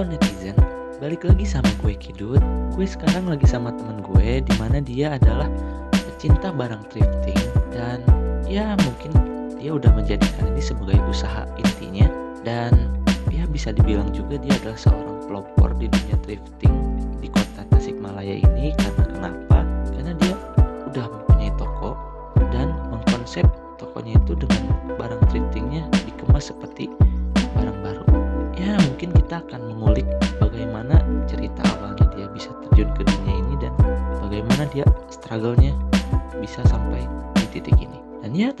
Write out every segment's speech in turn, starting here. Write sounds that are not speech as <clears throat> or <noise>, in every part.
Halo netizen, balik lagi sama gue Kidut. Gue sekarang lagi sama temen gue, di mana dia adalah pecinta barang thrifting dan ya mungkin dia udah menjadikan ini sebagai usaha intinya dan ya bisa dibilang juga dia adalah seorang pelopor di dunia thrifting di kota Tasikmalaya ini karena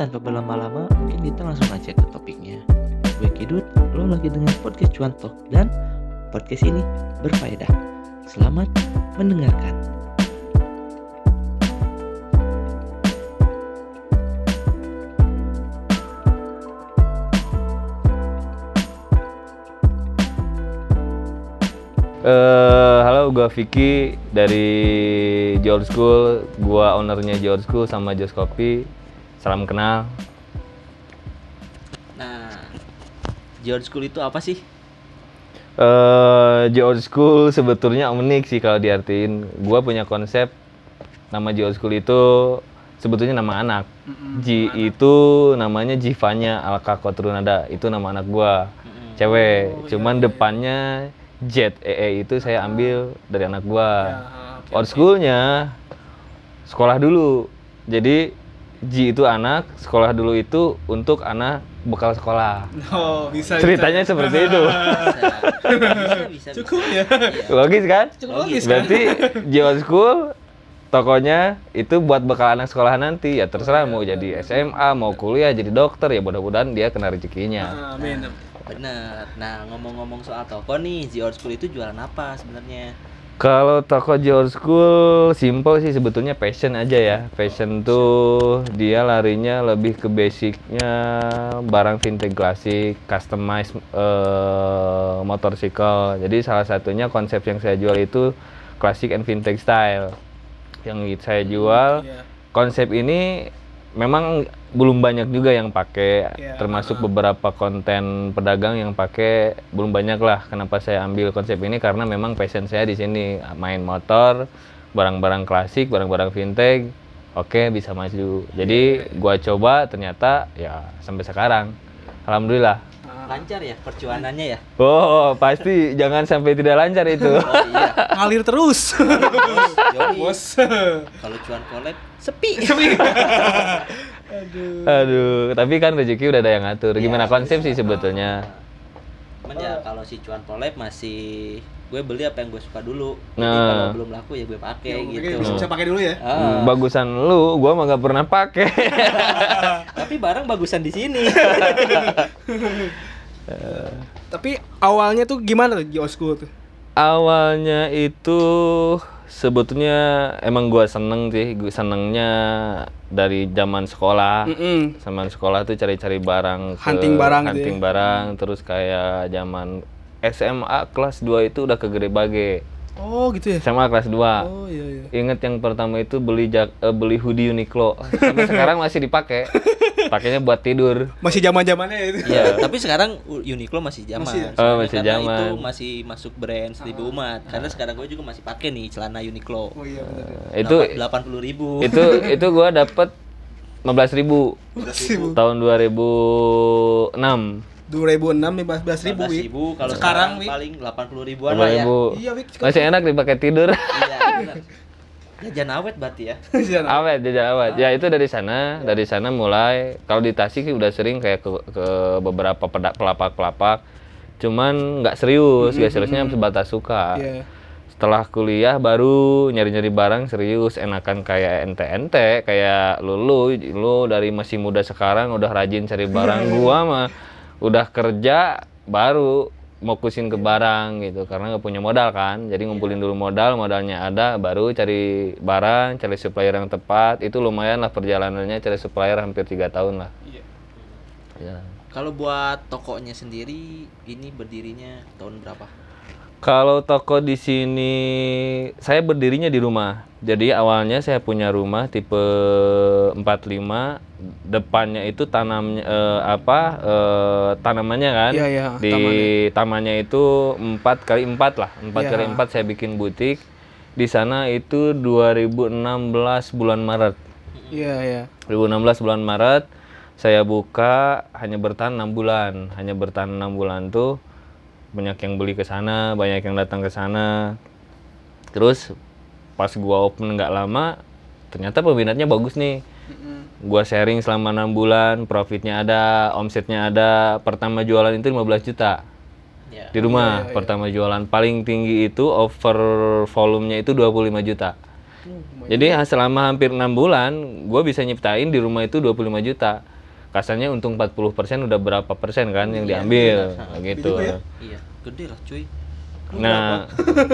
tanpa berlama-lama mungkin kita langsung aja ke topiknya gue Kidut, lo lagi dengan podcast Cuan Talk dan podcast ini berfaedah selamat mendengarkan Eh, halo, gua Vicky dari George School. Gua ownernya George School sama Jos Kopi. Salam kenal. nah George School itu apa sih? Eh, George School sebetulnya unik sih kalau diartiin. Gua punya konsep nama George School itu sebetulnya nama anak. Ji itu namanya Jivanya Alka Kotrunada. Itu nama anak gua. Cewek. Cuman depannya Z EE itu saya ambil dari anak gua. Old schoolnya sekolah dulu. Jadi Ji itu anak, sekolah dulu itu untuk anak bekal sekolah. Oh, bisa. Ceritanya seperti itu. <laughs> bisa, bisa, Cukup ya. Logis kan? Cukup logis kan? Berarti <laughs> Ji Old School tokonya itu buat bekal anak sekolah nanti ya terserah mau jadi SMA mau kuliah jadi dokter ya mudah-mudahan dia kena rezekinya. Amin. Bener. Nah ngomong-ngomong soal toko nih, George School itu jualan apa sebenarnya? Kalau toko George School simple sih sebetulnya passion aja ya. Passion tuh dia larinya lebih ke basicnya barang vintage klasik, customize eh, motorcycle. Jadi salah satunya konsep yang saya jual itu classic and vintage style. Yang saya jual Iya. konsep ini memang belum banyak juga yang pakai Iya, termasuk beberapa konten pedagang yang pakai belum banyak lah kenapa saya ambil konsep ini karena memang passion saya di sini main motor barang-barang klasik barang-barang vintage oke bisa maju. Jadi gua coba ternyata ya sampai sekarang. Alhamdulillah. Lancar ya perjuangannya ya? oh pasti. Jangan sampai tidak lancar itu. Oh iya. Ngalir terus. Bos. Kalau cuan collab sepi. <laughs> Aduh. aduh tapi kan rezeki udah ada yang ngatur gimana Iya, konsep sih bisa. sebetulnya Cuman ya kalau si cuan collab masih gue beli apa yang gue suka dulu. Jadi Nah. kalau belum laku ya gue pakai gitu. Bisa, bisa pakai dulu ya. Ah, Hmm, bagusan lu gua mah gak pernah pakai <laughs> tapi barang bagusan di sini. Tapi awalnya tuh gimana tuh School tuh? awalnya itu sebetulnya emang gua seneng sih gue senengnya dari zaman sekolah Mm-mm. zaman sekolah tuh cari-cari barang ke- Hunting barang gitu hunting ya. barang terus kayak zaman SMA kelas 2 itu udah ke Gede Bage Oh, gitu ya. SMA kelas 2 Oh, iya iya. Ingat yang pertama itu beli jak, eh, beli hoodie Uniqlo sampai sekarang masih dipakai pakainya buat tidur Masih zaman-zamannya ya itu. Iya, <laughs> tapi sekarang Uniqlo masih zaman. Masih ya? Oh, masih karena zaman. Itu masih masuk brand seribu umat. Karena sekarang gue juga masih pakai nih celana Uniqlo. Oh iya benar. itu delapan puluh ribu. itu itu gua dapet 15.000 ribu <laughs> Ribu. tahun 2006 2006 15 ribu, Wik. ribu. Kalau Sekarang, sekarang, paling delapan puluh ribuan lah ya. 15.000 Iya, Wik. masih enak dipakai tidur Iya, <laughs> benar. Jajan awet berarti ya. <laughs> Iya, nah. awet jajan awet ya itu dari sana dari sana mulai kalau di Tasik sih udah sering kayak ke, ke beberapa pedak pelapak pelapak cuman nggak serius nggak seriusnya sebatas suka Iya. setelah kuliah baru nyari-nyari barang serius enakan kayak ente-ente kayak lu lu lu dari masih muda sekarang udah rajin cari barang gua mah udah kerja baru fokusin ke barang gitu. Karena nggak punya modal kan. Jadi ngumpulin dulu modal modalnya ada baru cari barang cari supplier yang tepat. Itu lumayan lah perjalanannya cari supplier hampir tiga tahun lah. Iya. ya Kalau buat tokonya sendiri ini berdirinya tahun berapa? Kalau toko di sini saya berdirinya di rumah. Jadi awalnya saya punya rumah tipe 45 depannya itu tanamnya eh, apa eh, tanamannya kan? Iya, iya, di tamannya. itu 4 kali 4 lah. 4 Iya. kali 4 saya bikin butik. Di sana itu 2016 bulan Maret. Iya, iya. 2016 bulan Maret saya buka hanya bertahan enam bulan. Hanya bertahan enam bulan tuh banyak yang beli ke sana banyak yang datang ke sana. Terus pas gua open nggak lama ternyata peminatnya bagus nih. Gua sharing selama enam bulan profitnya ada omsetnya ada pertama jualan itu 15 juta. Ya. di rumah pertama jualan. Paling tinggi itu over volumenya itu 25 juta. Jadi ha- selama hampir enam bulan, gue bisa nyiptain di rumah itu 25 juta. Kasarnya untung 40% udah berapa persen kan yang diambil, gitu. Iya, gede lah cuy. Nah,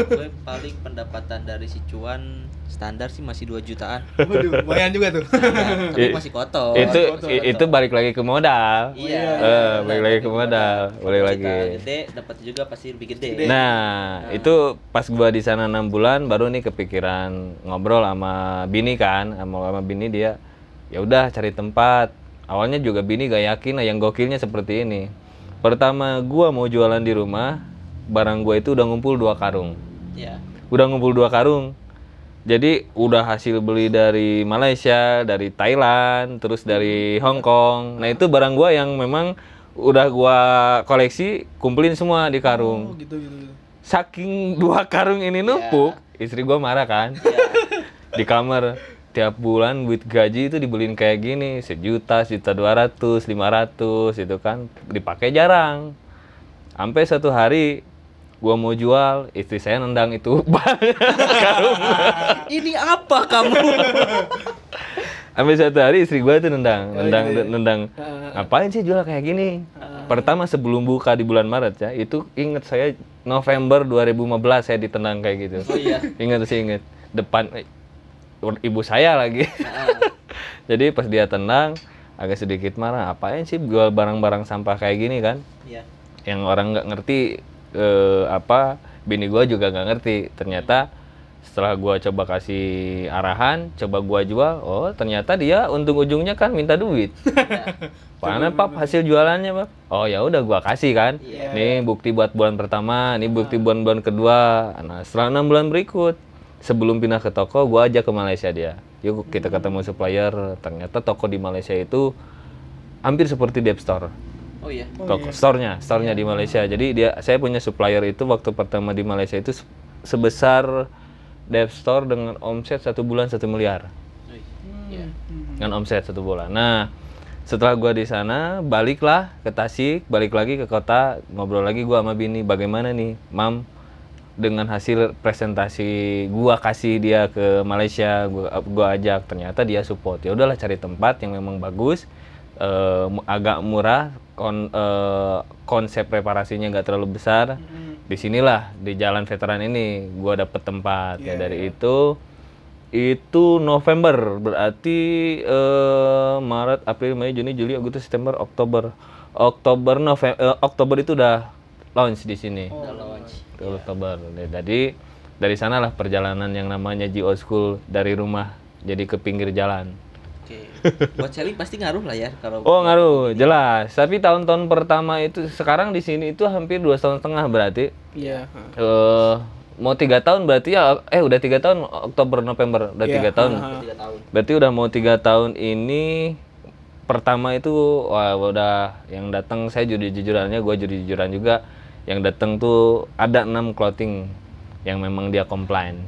gue paling pendapatan dari si cuan standar sih masih 2 jutaan. Waduh, lumayan juga tuh. Ya, <laughs> tapi masih kotor. itu i- itu balik lagi ke modal. Iya. Eh, balik lagi ke modal, balik lagi. kita gede dapat juga pasti lebih gede. Nah, itu pas gua di sana enam bulan baru nih kepikiran ngobrol sama bini kan, sama sama bini dia ya udah cari tempat. Awalnya juga bini gak yakin lah yang gokilnya seperti ini. Pertama gua mau jualan di rumah, barang gua itu udah ngumpul dua karung. Ya. Udah ngumpul dua karung. Jadi udah hasil beli dari Malaysia, dari Thailand, terus dari Hong Kong. Nah, itu barang gua yang memang udah gua koleksi, kumpulin semua di karung Oh, gitu gitu. gitu. saking dua karung ini numpuk, istri gua marah kan. Di kamar tiap bulan duit gaji itu dibeliin kayak gini, sejuta, sejuta dua ratus, lima ratus, itu kan dipakai jarang. Sampai satu hari gua mau jual, istri saya nendang itu <laughs> karung. Ini apa kamu? Sampai satu hari istri gua tuh nendang, nendang, nendang. Ngapain sih jual kayak gini? Pertama sebelum buka di bulan Maret ya, itu inget saya November 2015 saya ditendang kayak gitu. Oh iya. Ingat sih inget depan ibu saya lagi. <laughs> Jadi pas dia tendang agak sedikit marah. Apain sih jual barang-barang sampah kayak gini kan? Iya. Yang orang nggak ngerti eh, apa bini gua juga nggak ngerti. Ternyata setelah gua coba kasih arahan, coba gua jual, oh ternyata dia untung ujungnya kan minta duit. <laughs> Mana pap hasil jualannya pap? Oh ya udah gua kasih kan. Nih bukti buat bulan pertama, nih bukti buat bulan kedua. Nah setelah enam bulan berikut, sebelum pindah ke toko, gua ajak ke Malaysia dia. Yuk kita ketemu supplier. Ternyata toko di Malaysia itu hampir seperti Dep Store. Oh iya. Toko store-nya, store-nya di Malaysia. Jadi dia saya punya supplier itu waktu pertama di Malaysia itu se- sebesar Dev Store dengan omset satu bulan satu miliar Wih, Iya. dengan omset satu bulan. Nah, setelah gua di sana, baliklah ke Tasik, balik lagi ke kota, ngobrol lagi gua sama bini, bagaimana nih, Mam, dengan hasil presentasi gua kasih dia ke Malaysia, gua, gua ajak, ternyata dia support. Ya udahlah cari tempat yang memang bagus, mu- agak murah, kon, eh, konsep reparasinya nggak terlalu besar. Di sinilah di Jalan Veteran ini gua dapet tempat. ya dari itu itu November berarti eh, Maret, April, Mei, Juni, Juli, Agustus, September, Oktober. Oktober November Oktober itu udah launch di sini. Udah launch. Di Oktober. Jadi dari sanalah perjalanan yang namanya G Old School dari rumah jadi ke pinggir jalan. Oke. Buat selling pasti ngaruh lah ya kalau Oh ngaruh, jelas. Tapi tahun-tahun pertama itu sekarang di sini itu hampir dua tahun setengah berarti. Iya. eh mau tiga tahun berarti ya eh udah tiga tahun Oktober November udah Iya, tiga tahun. tiga tahun. Berarti udah mau tiga tahun ini pertama itu wah udah yang datang saya jujur jujurannya gue jujur jujuran juga yang datang tuh ada enam clothing yang memang dia komplain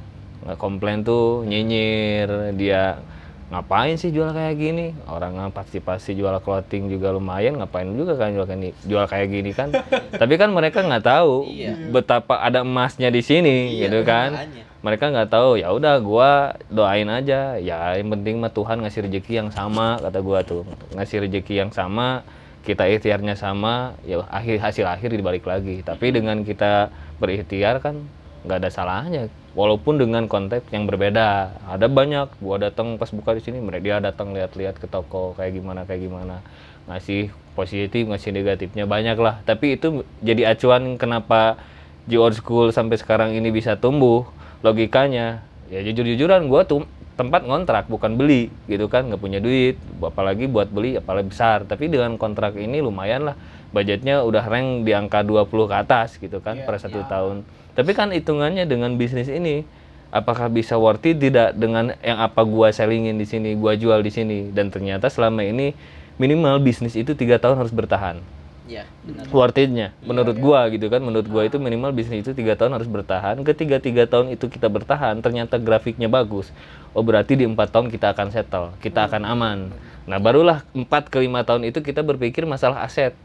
nggak komplain tuh nyinyir dia ngapain sih jual kayak gini? Orang pasti pasti jual clothing juga lumayan ngapain juga kan jual kayak gini jual kayak gini kan? <laughs> Tapi kan mereka nggak tahu betapa ada emasnya di sini gitu kan? makanya. mereka nggak tahu ya udah gua doain aja. Ya yang penting mah Tuhan ngasih rezeki yang sama kata gua tuh. Ngasih rezeki yang sama kita ikhtiarnya sama ya akhir hasil akhir dibalik lagi. Tapi dengan kita berikhtiar kan nggak ada salahnya. Walaupun dengan konteks yang berbeda. Ada banyak gua datang pas buka di sini mereka dia datang lihat-lihat ke toko kayak gimana kayak gimana. Ngasih positif ngasih negatifnya banyak lah. Tapi itu jadi acuan kenapa G Old School sampai sekarang ini bisa tumbuh. Logikanya ya jujur-jujuran gua tuh tempat ngontrak bukan beli gitu kan nggak punya duit apalagi buat beli apalagi besar. Tapi dengan kontrak ini lumayan lah budgetnya udah rank di angka 20 ke atas gitu kan per satu tahun. Tapi kan hitungannya dengan bisnis ini apakah bisa worth it? Tidak dengan yang apa gua sellingin di sini gua jual di sini. Dan ternyata selama ini minimal bisnis itu tiga tahun harus bertahan ya benar. Worth it-nya. Menurut gua gitu kan menurut gua itu minimal bisnis itu tiga tahun harus bertahan. Ketika tiga tahun itu kita bertahan ternyata grafiknya bagus oh berarti di empat tahun kita akan settle kita akan aman. Nah barulah empat ke lima tahun itu kita berpikir masalah aset.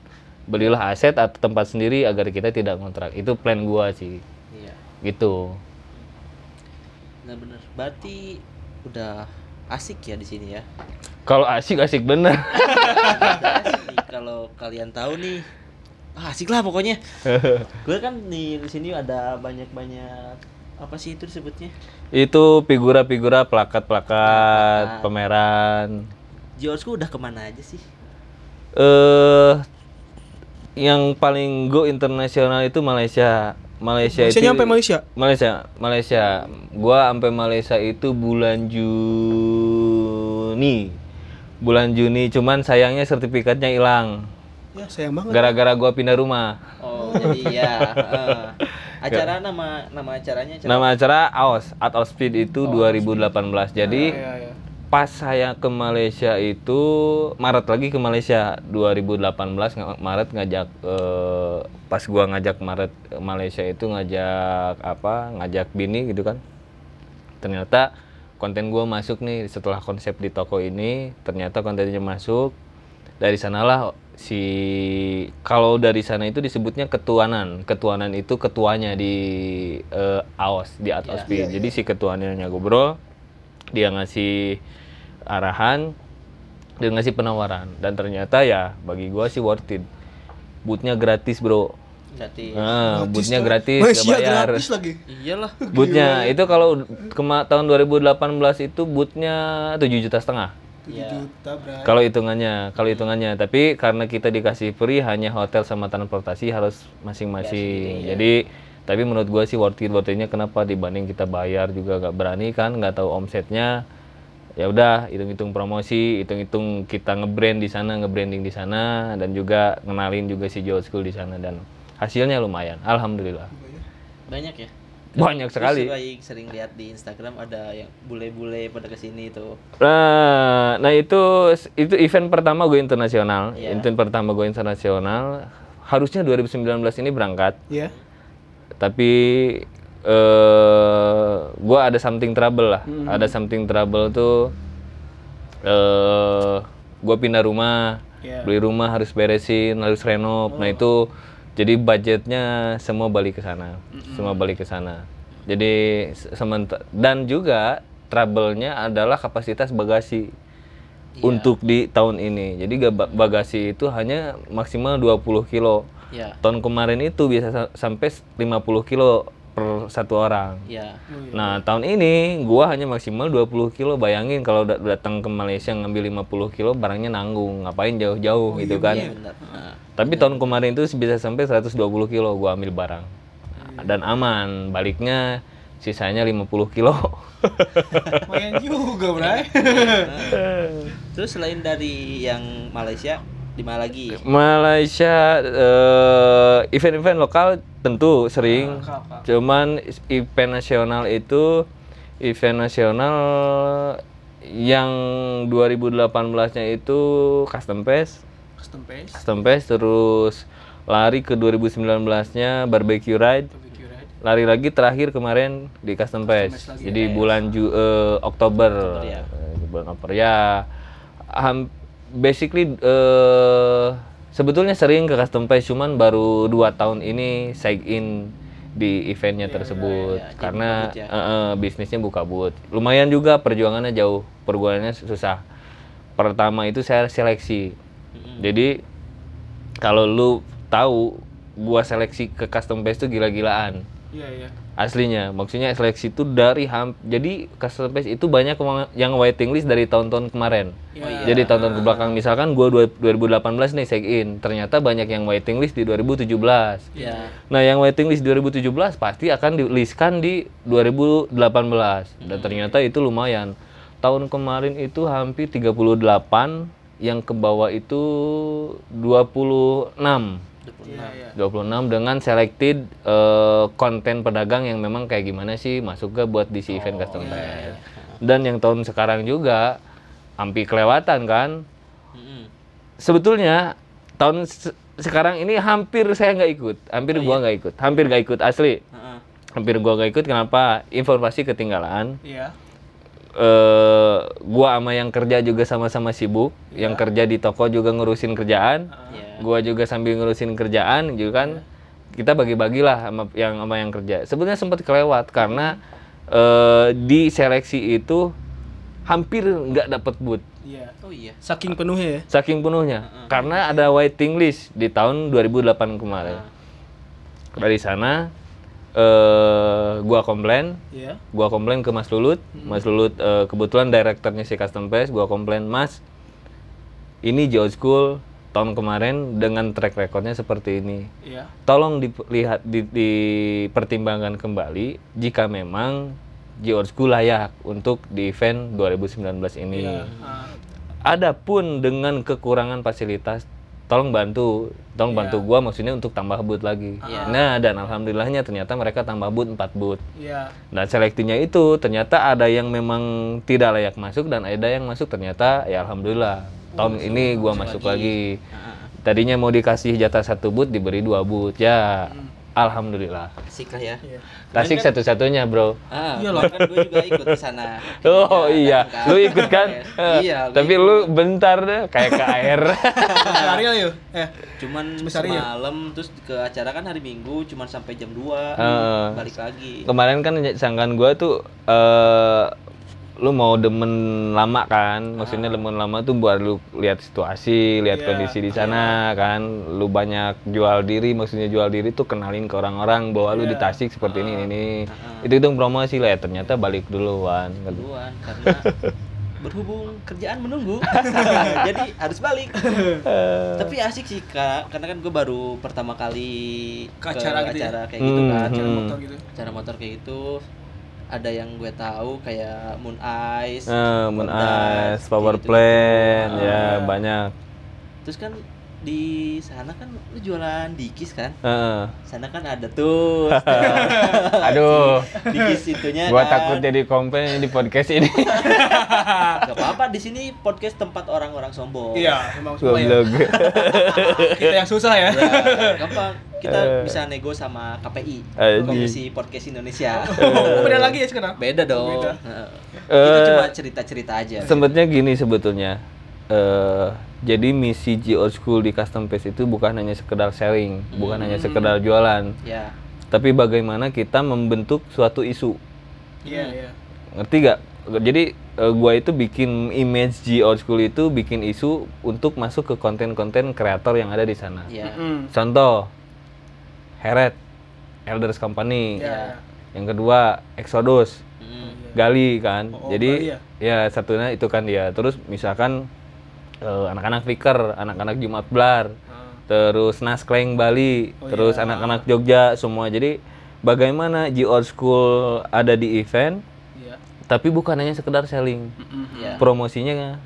Belilah aset atau tempat sendiri agar kita tidak kontrak. Itu plan gua sih. Iya. Gitu. Benar benar. Berarti udah asik ya di sini ya? Kalau asik asik bener <laughs> kalau kalian tahu nih ah, asik lah pokoknya <laughs> gue kan di di sini ada banyak banyak apa sih itu disebutnya itu figura-figura plakat-plakat pameran Georgeku udah ke mana aja sih eh yang paling go internasional itu Malaysia. Malaysia Malaysia itu nyampe Malaysia. Malaysia, Malaysia. Gua sampai Malaysia itu bulan Juni. Bulan Juni, cuman sayangnya sertifikatnya hilang. Ya, sayang banget. Gara-gara gua pindah rumah. oh jadi ya eh. <laughs> acara nama nama acaranya acara Nama acara AOS, Art of Speed itu 2018. Jadi Ya, ya. pas saya ke Malaysia itu Maret lagi ke Malaysia 2018 ng- Maret ngajak eh, pas gua ngajak Maret Malaysia itu ngajak apa ngajak bini gitu kan ternyata konten gua masuk nih setelah konsep di toko ini ternyata kontennya masuk. Dari sanalah si kalau dari sana itu disebutnya ketuanan. Ketuanan itu ketuanya di eh, AOS di Art of Speed jadi si ketuannya ngobrol dia ngasih arahan dia ngasih penawaran. Dan ternyata ya bagi gua sih worth it. Bootnya gratis bro berarti nah, bootnya gratis Malaysia bayar. gratis lagi. iyalah. <laughs> Bootnya itu kalau kema tahun 2018 itu bootnya 7 juta setengah. 7 Iya. juta, kalau hitungannya kalau hitungannya. Tapi karena kita dikasih free hanya hotel sama transportasi harus masing-masing. Jadi tapi menurut gua sih worth it worth it-nya kenapa? Dibanding kita bayar juga gak berani kan nggak tahu omsetnya. Ya udah hitung-hitung promosi hitung-hitung kita ngebrand di sana ngebranding di sana dan juga ngenalin juga si Joe School di sana dan hasilnya lumayan alhamdulillah banyak ya banyak sekali sering, sering lihat di Instagram ada yang bule-bule pada ke sini tuh Nah, nah itu itu event pertama gue internasional. Iya. Event pertama gue internasional. Harusnya 2019 ini berangkat, Ya. tapi eh gue ada something trouble lah. Ada something trouble tuh eh gue pindah rumah, Iya. beli rumah harus beresin, harus renov. Nah itu jadi budgetnya semua balik ke sana, semua balik ke sana. Jadi sementara dan juga trouble-nya adalah kapasitas bagasi untuk di tahun ini. Jadi ga- bagasi itu hanya maksimal 20 kilo. ya Tahun kemarin itu bisa sa- sampai 50 kilo per satu orang. ya Nah, tahun ini gua hanya maksimal 20 kilo. Bayangin kalau dat- datang ke Malaysia ngambil 50 kilo barangnya nanggung. Ngapain jauh-jauh gitu kan. iya benar Nah, Tapi tahun kemarin itu bisa sampai 120 kilo gua ambil barang. Dan aman, baliknya sisanya 50 kilo. <laughs> Lumayan juga, Bray. terus selain dari yang Malaysia di mana lagi Malaysia eh, event-event lokal tentu sering. Lokal, Kak. Cuman event nasional itu event nasional yang 2018-nya itu custom pace, Custom paste. custom pace terus lari ke 2019-nya barbecue ride. Barbecue ride. Lari lagi terakhir kemarin di custom pace. pace lagi. Jadi bulan Ju eh, Oktober. ya. Eh, di bulan Oktober ya. ham- basically eh sebetulnya sering ke custom pace cuman baru dua tahun ini sign in di eventnya tersebut ya, jadi karena buka boot ya. eh, eh, bisnisnya buka boot. Lumayan juga perjuangannya jauh, perjuangannya susah. Pertama itu saya seleksi. Jadi kalau lu tahu gua seleksi ke custom pace itu gila-gilaan. Iya, iya. aslinya maksudnya seleksi itu dari ham jadi custom pass itu banyak yang- waiting list dari tahun-tahun kemarin. Iya, jadi tahun-tahun ke belakang misalkan gua dua- 2018 nih check in ternyata banyak yang waiting list di 2017 ya nah yang waiting list 2017 pasti akan di listkan di 2018 dan ternyata itu lumayan. Tahun kemarin itu hampir 38 yang ke bawah itu 26 Iya, iya. 26 dengan selected konten pedagang yang memang kayak gimana sih masuk gak buat di si event custom pass. Dan yang tahun sekarang juga hampir kelewatan kan. Sebetulnya tahun se- sekarang ini hampir saya nggak ikut, hampir gua nggak ikut, hampir nggak ikut asli. Heeh. Hampir gua nggak ikut kenapa? Informasi ketinggalan. Iya. Eh gua sama yang kerja juga sama-sama sibuk, yang kerja di toko juga ngurusin kerjaan. ya. gua juga sambil ngurusin kerjaan gitu kan. Kita bagi-bagilah sama yang sama yang kerja. Sebenarnya sempat kelewat karena eh, di seleksi itu hampir nggak dapet booth. Iya. oh iya. Saking penuhnya ya. saking penuhnya. Karena ada waiting list di tahun 2008 kemarin. Dari sana eh gua komplain. Iya. gua komplain ke Mas Lulut. Mas Lulut eh, kebetulan direkturnya si Custom Pass gua komplain Mas ini Geold School. Tahun kemarin dengan track recordnya seperti ini. Iya. tolong dilihat di, dipertimbangkan kembali jika memang Geold School layak untuk di event 2019 ini. Iya. Ah, adapun dengan kekurangan fasilitas tolong bantu tolong bantu gua maksudnya untuk tambah booth lagi. Nah dan alhamdulillahnya ternyata mereka tambah booth 4 booth Iya. Nah, selektinya itu ternyata ada yang memang tidak layak masuk dan ada yang masuk ternyata ya alhamdulillah tahun ini gua masuk lagi. Tadinya mau dikasih jatah satu boot diberi dua boot ya. Alhamdulillah. asik lah ya Iya. Tasik satu-satunya, Bro. ah Iya kemarin kan gue juga ikut ke sana <laughs> Oh iya, datang lu ikut kan? iya gua Tapi lu bentar deh kayak ke air. <laughs> Sehari lah yuk. Eh. cuman Sebesar ya? semalam terus ke acara kan hari Minggu cuman sampai jam 2 Heeh. balik lagi Kemarin kan sangkaan gua tuh eh lu mau demen lama kan? Maksudnya demen lama tuh buat lu lihat situasi lihat Iya. kondisi di sana kan? Lu banyak jual diri maksudnya jual diri tuh kenalin ke orang-orang bahwa lu di Tasik seperti ini ini, ini. itu itu promosi lah ya ternyata balik duluan. Kan duluan karena <laughs> berhubung kerjaan menunggu. <laughs> Jadi harus balik. Tapi asik sih kak. Karena kan gue baru pertama kali Ke acara gitu ya? acara kayak gitu kan. Hmm, acara hmm. Motor gitu. acara motor kayak gitu ada yang gue tahu kayak Moon Ice, Eh, Moon Honda, Ice, Power. Plant, Ah. ya banyak. Terus kan di sana kan lu jualan dikis kan? Heeh. Sana kan ada tuh. <laughs> Aduh, dikis itunya gua kan. takut jadi komplain di podcast ini. <laughs> Gak apa-apa di sini podcast tempat orang-orang sombong. Iya, memang semua ya. <laughs> Kita yang susah ya. Ya, gampang. Kita Eh. bisa nego sama KPI, Anjing. Komisi Podcast Indonesia. Oh, beda lagi ya sekarang? Beda dong. Beda. Heeh. Eh, Itu cuma cerita-cerita aja. Sebetulnya gini sebetulnya. eh jadi misi G Old School di Custom Paste itu bukan hanya sekedar sharing, bukan hanya sekedar jualan, Ya. tapi bagaimana kita membentuk suatu isu. Iya, iya. Ngerti gak? Jadi eh, gua itu bikin image G Old School itu bikin isu untuk masuk ke konten-konten kreator yang ada di sana. Ya. Mm. Contoh, Heret, Elders Company. Iya. Yang kedua, Exodus, Mm. Gali kan. Oh, Jadi Gali ya? satunya itu kan dia. Terus misalkan anak-anak Fikir, anak-anak Jumat Blar, Ah. terus Naskleng Bali, Oh, terus iya. anak-anak Jogja semua. Jadi bagaimana G Old School ada di event, Iya. tapi bukan hanya sekedar selling. Ya. Promosinya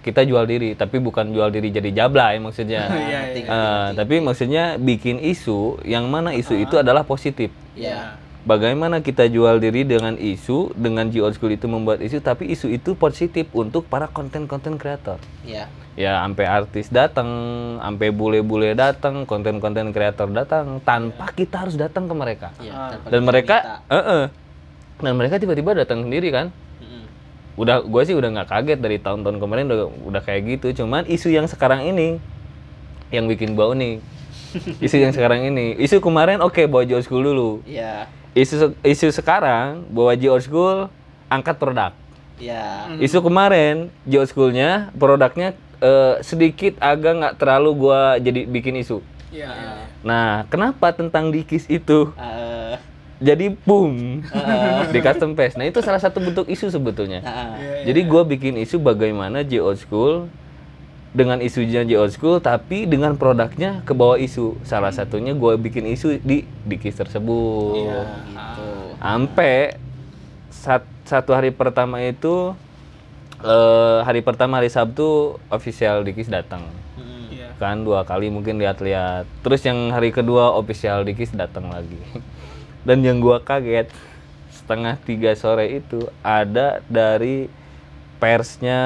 kita jual diri, tapi bukan jual diri jadi jablay maksudnya. <laughs> Iya, iya. ngerti, Eh, ngerti. tapi maksudnya bikin isu yang mana isu itu adalah positif. Ya. Bagaimana kita jual diri dengan isu, dengan G Old School itu membuat isu, tapi isu itu positif untuk para konten-konten kreator. Ya. Ya, sampai artis datang, sampai bule-bule datang, konten-konten kreator datang, tanpa kita harus datang ke mereka. Ya. Ah. Dan mereka, eh, eh. dan mereka tiba-tiba datang sendiri kan? Udah, gue sih udah nggak kaget dari tahun-tahun kemarin udah, udah kayak gitu. Cuman isu yang sekarang ini yang bikin bau <laughs> nih. isu yang sekarang ini, isu kemarin oke bawa G Old School dulu. Ya. Isu isu sekarang bahwa G Old School angkat produk. Ya. Isu kemarin G Old School-nya produknya eh, sedikit agak nggak terlalu gua jadi bikin isu. Iya, iya. Nah, kenapa tentang dikis itu Eh, jadi boom di custom paste. Nah itu salah satu bentuk isu sebetulnya. Nah, Jadi gue bikin isu bagaimana J Old School dengan isunya J Old School tapi dengan produknya ke bawah isu. Salah satunya gue bikin isu di Dikis tersebut. gitu. Sampai sat- satu hari pertama itu eh, hari pertama hari Sabtu official Dikis datang. Mm. Iya. Kan dua kali mungkin lihat-lihat. Terus yang hari kedua official Dikis datang lagi. <laughs> Dan yang gua kaget setengah tiga sore itu ada dari persnya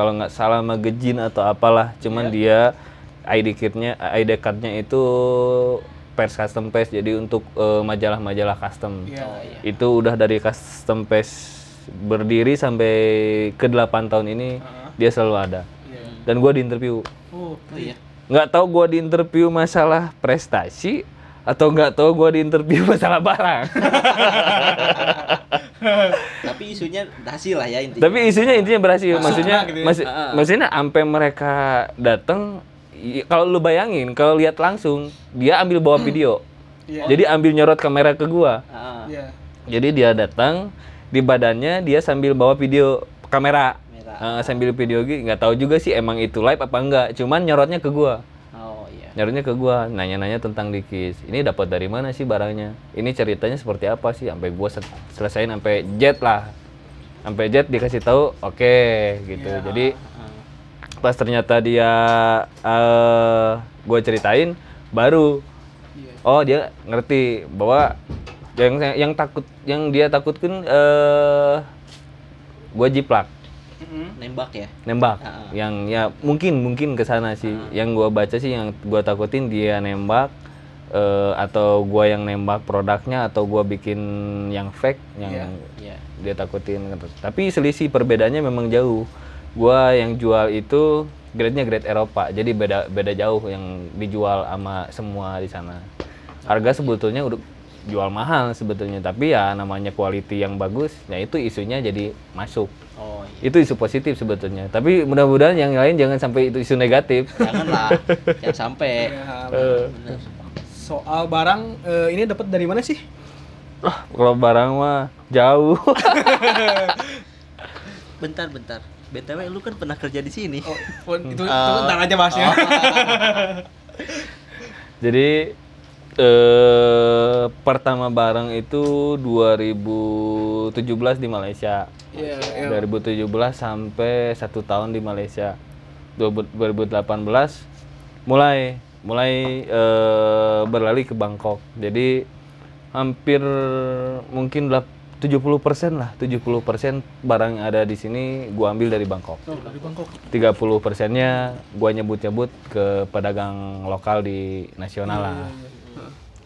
kalau nggak salah magazine atau apalah cuman dia ID kitnya ID cardnya itu pers custom paste jadi untuk eh, majalah-majalah custom Iya. Oh, iya. itu udah dari custom paste berdiri sampai ke 8 tahun ini dia selalu ada Iya. dan gua di interview Oh, Oh iya. nggak tahu gua di interview masalah prestasi atau nggak tahu gua di interview <laughs> masalah barang <laughs> Tapi isunya hasil lah ya intinya. tapi isunya intinya berhasil maksudnya gitu ya. masih Ah. maksudnya sampai mereka datang kalau lu bayangin kalau lihat langsung dia ambil bawa video Iya. jadi ambil nyorot kamera ke gua Ah, Iya. jadi dia datang di badannya dia sambil bawa video kamera Kamera. Eh, sambil video gitu nggak tahu juga sih emang itu live apa enggak cuman nyorotnya ke gua Nyarinya ke gua nanya-nanya tentang dikis. Ini dapat dari mana sih barangnya? Ini ceritanya seperti apa sih? Sampai gua sel- selesaiin sampai jet lah. Sampai jet dikasih tahu oke gitu. Jadi Ah. pas ternyata dia eh gue ceritain baru Iya. oh dia ngerti bahwa yang yang takut yang dia takutkan eh gue jiplak Mm-mm. Nembak ya. nembak Ah. yang ya mungkin mungkin ke sana sih yang gua baca sih yang gua takutin dia nembak eh, atau gua yang nembak produknya atau gua bikin yang fake yang Iya. Iya. dia takutin gitu. tapi selisih perbedaannya memang jauh gua yang jual itu grade-nya grade Eropa jadi beda beda jauh yang dijual sama semua di sana harga sebetulnya udah jual mahal sebetulnya tapi ya namanya quality yang bagus ya itu isunya jadi masuk Oh iya. itu isu positif sebetulnya tapi mudah-mudahan yang lain jangan sampai itu isu negatif Janganlah. <laughs> Jangan sampai. Ya, soal barang eh, ini dapat dari mana sih? ah, kalau barang mah jauh <laughs> Bentar, bentar. BTW lu kan pernah kerja di sini. Oh, oh, itu, itu Ah. ntar aja bahasnya. jadi eh pertama barang itu 2017 di Malaysia. Iya, iya. 2017 sampai satu tahun di Malaysia. 2018 mulai mulai eh, berlari ke Bangkok. Jadi hampir mungkin lap- 70% lah 70% barang yang ada di sini gua ambil dari Bangkok. Oh, dari Bangkok. 30 persennya gua nyebut-nyebut ke pedagang lokal di nasional lah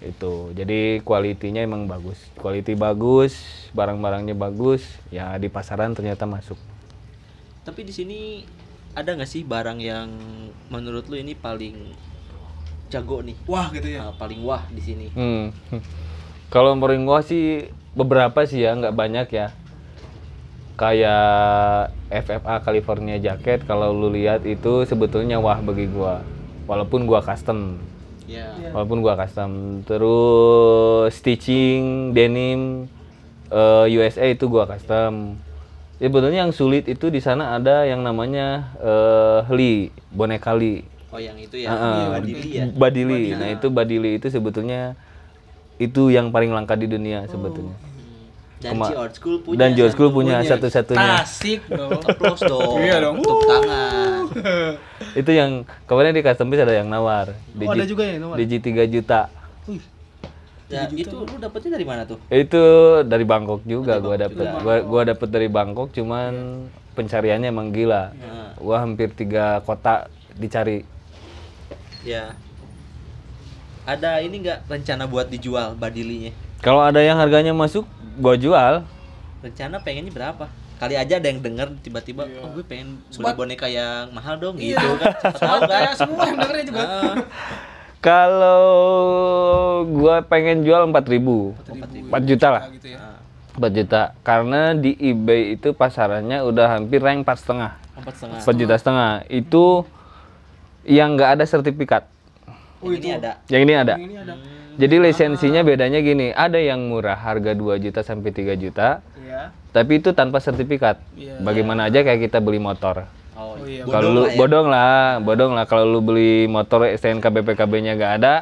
itu jadi kualitinya emang bagus quality bagus barang-barangnya bagus ya di pasaran ternyata masuk Tapi di sini ada nggak sih barang yang menurut lu ini paling jago nih? Wah, gitu ya. Ah, paling wah di sini. Hmm. Kalau Moringo sih beberapa sih ya, nggak banyak ya. Kayak FFA California jacket kalau lu lihat itu sebetulnya wah bagi gua. Walaupun gua custom. Ya. Walaupun gua custom. Terus stitching denim eh, USA itu gua custom. Ya sebetulnya yang sulit itu di sana ada yang namanya eh, Lee, boneka Lee. Oh yang itu ya. Badili ya. Badili. Nah, itu badili itu sebetulnya itu yang paling langka di dunia sebetulnya. Dan Kema- old school punya. Dan George School satu. punya satu-satunya. Tasik dong. Applause dong. Iya dong. Tepuk tangan. <laughs> Itu yang kemarin di custom piece ada yang nawar. Oh, ada juga ya, nawar? Digi 3 juta. Ya, itu lu dapetnya dari mana tuh? Itu dari Bangkok juga gua dapet. Gua gua dapet dari Bangkok cuman pencariannya emang gila. Nah, Gua hampir tiga kota dicari. ya. Ada ini nggak rencana buat dijual badilinya? Kalau ada yang harganya masuk, gua jual. Rencana pengennya berapa? Kali aja ada yang denger tiba-tiba, oh gue pengen beli boneka yang mahal dong gitu kan. <laughs> Tahu kan. Semua yang dengernya juga. Ah, Kalau gua pengen jual 4000. 4 juta lah. Gitu ya. ah, 4 juta karena di eBay itu pasarannya udah hampir rank empat setengah empat setengah. 4 juta setengah itu yang nggak ada sertifikat Oh, Yang ini ada. yang ini ada Yang ini ada. Jadi lisensinya bedanya gini, ada yang murah harga 2 juta sampai 3 juta, Iya. tapi itu tanpa sertifikat. Iya. Bagaimana aja kayak kita beli motor. Oh, Oh, iya. Kalau lu bodong lah, bodong lah kalau lu beli motor STNK BPKB-nya gak ada,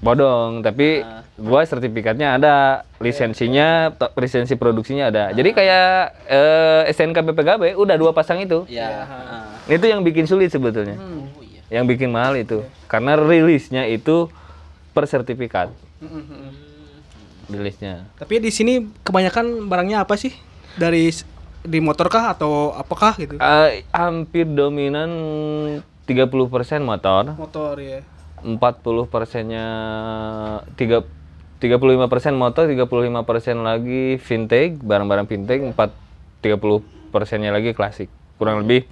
bodong. Tapi gua sertifikatnya ada, lisensinya, lisensi produksinya ada. Jadi kayak eh, STNK BPKB udah dua pasang itu. Ya. ah. Itu yang bikin sulit sebetulnya. Hmm. Oh iya. Yang bikin mahal itu. Karena rilisnya itu per sertifikat. Rilisnya. Tapi di sini kebanyakan barangnya apa sih? Dari di motor kah atau apakah gitu? Eh, hampir dominan 30% motor, Motor ya. 40 persennya tiga 35 persen motor, 35 persen lagi vintage, barang-barang vintage, 4 30 persennya lagi klasik. Kurang lebih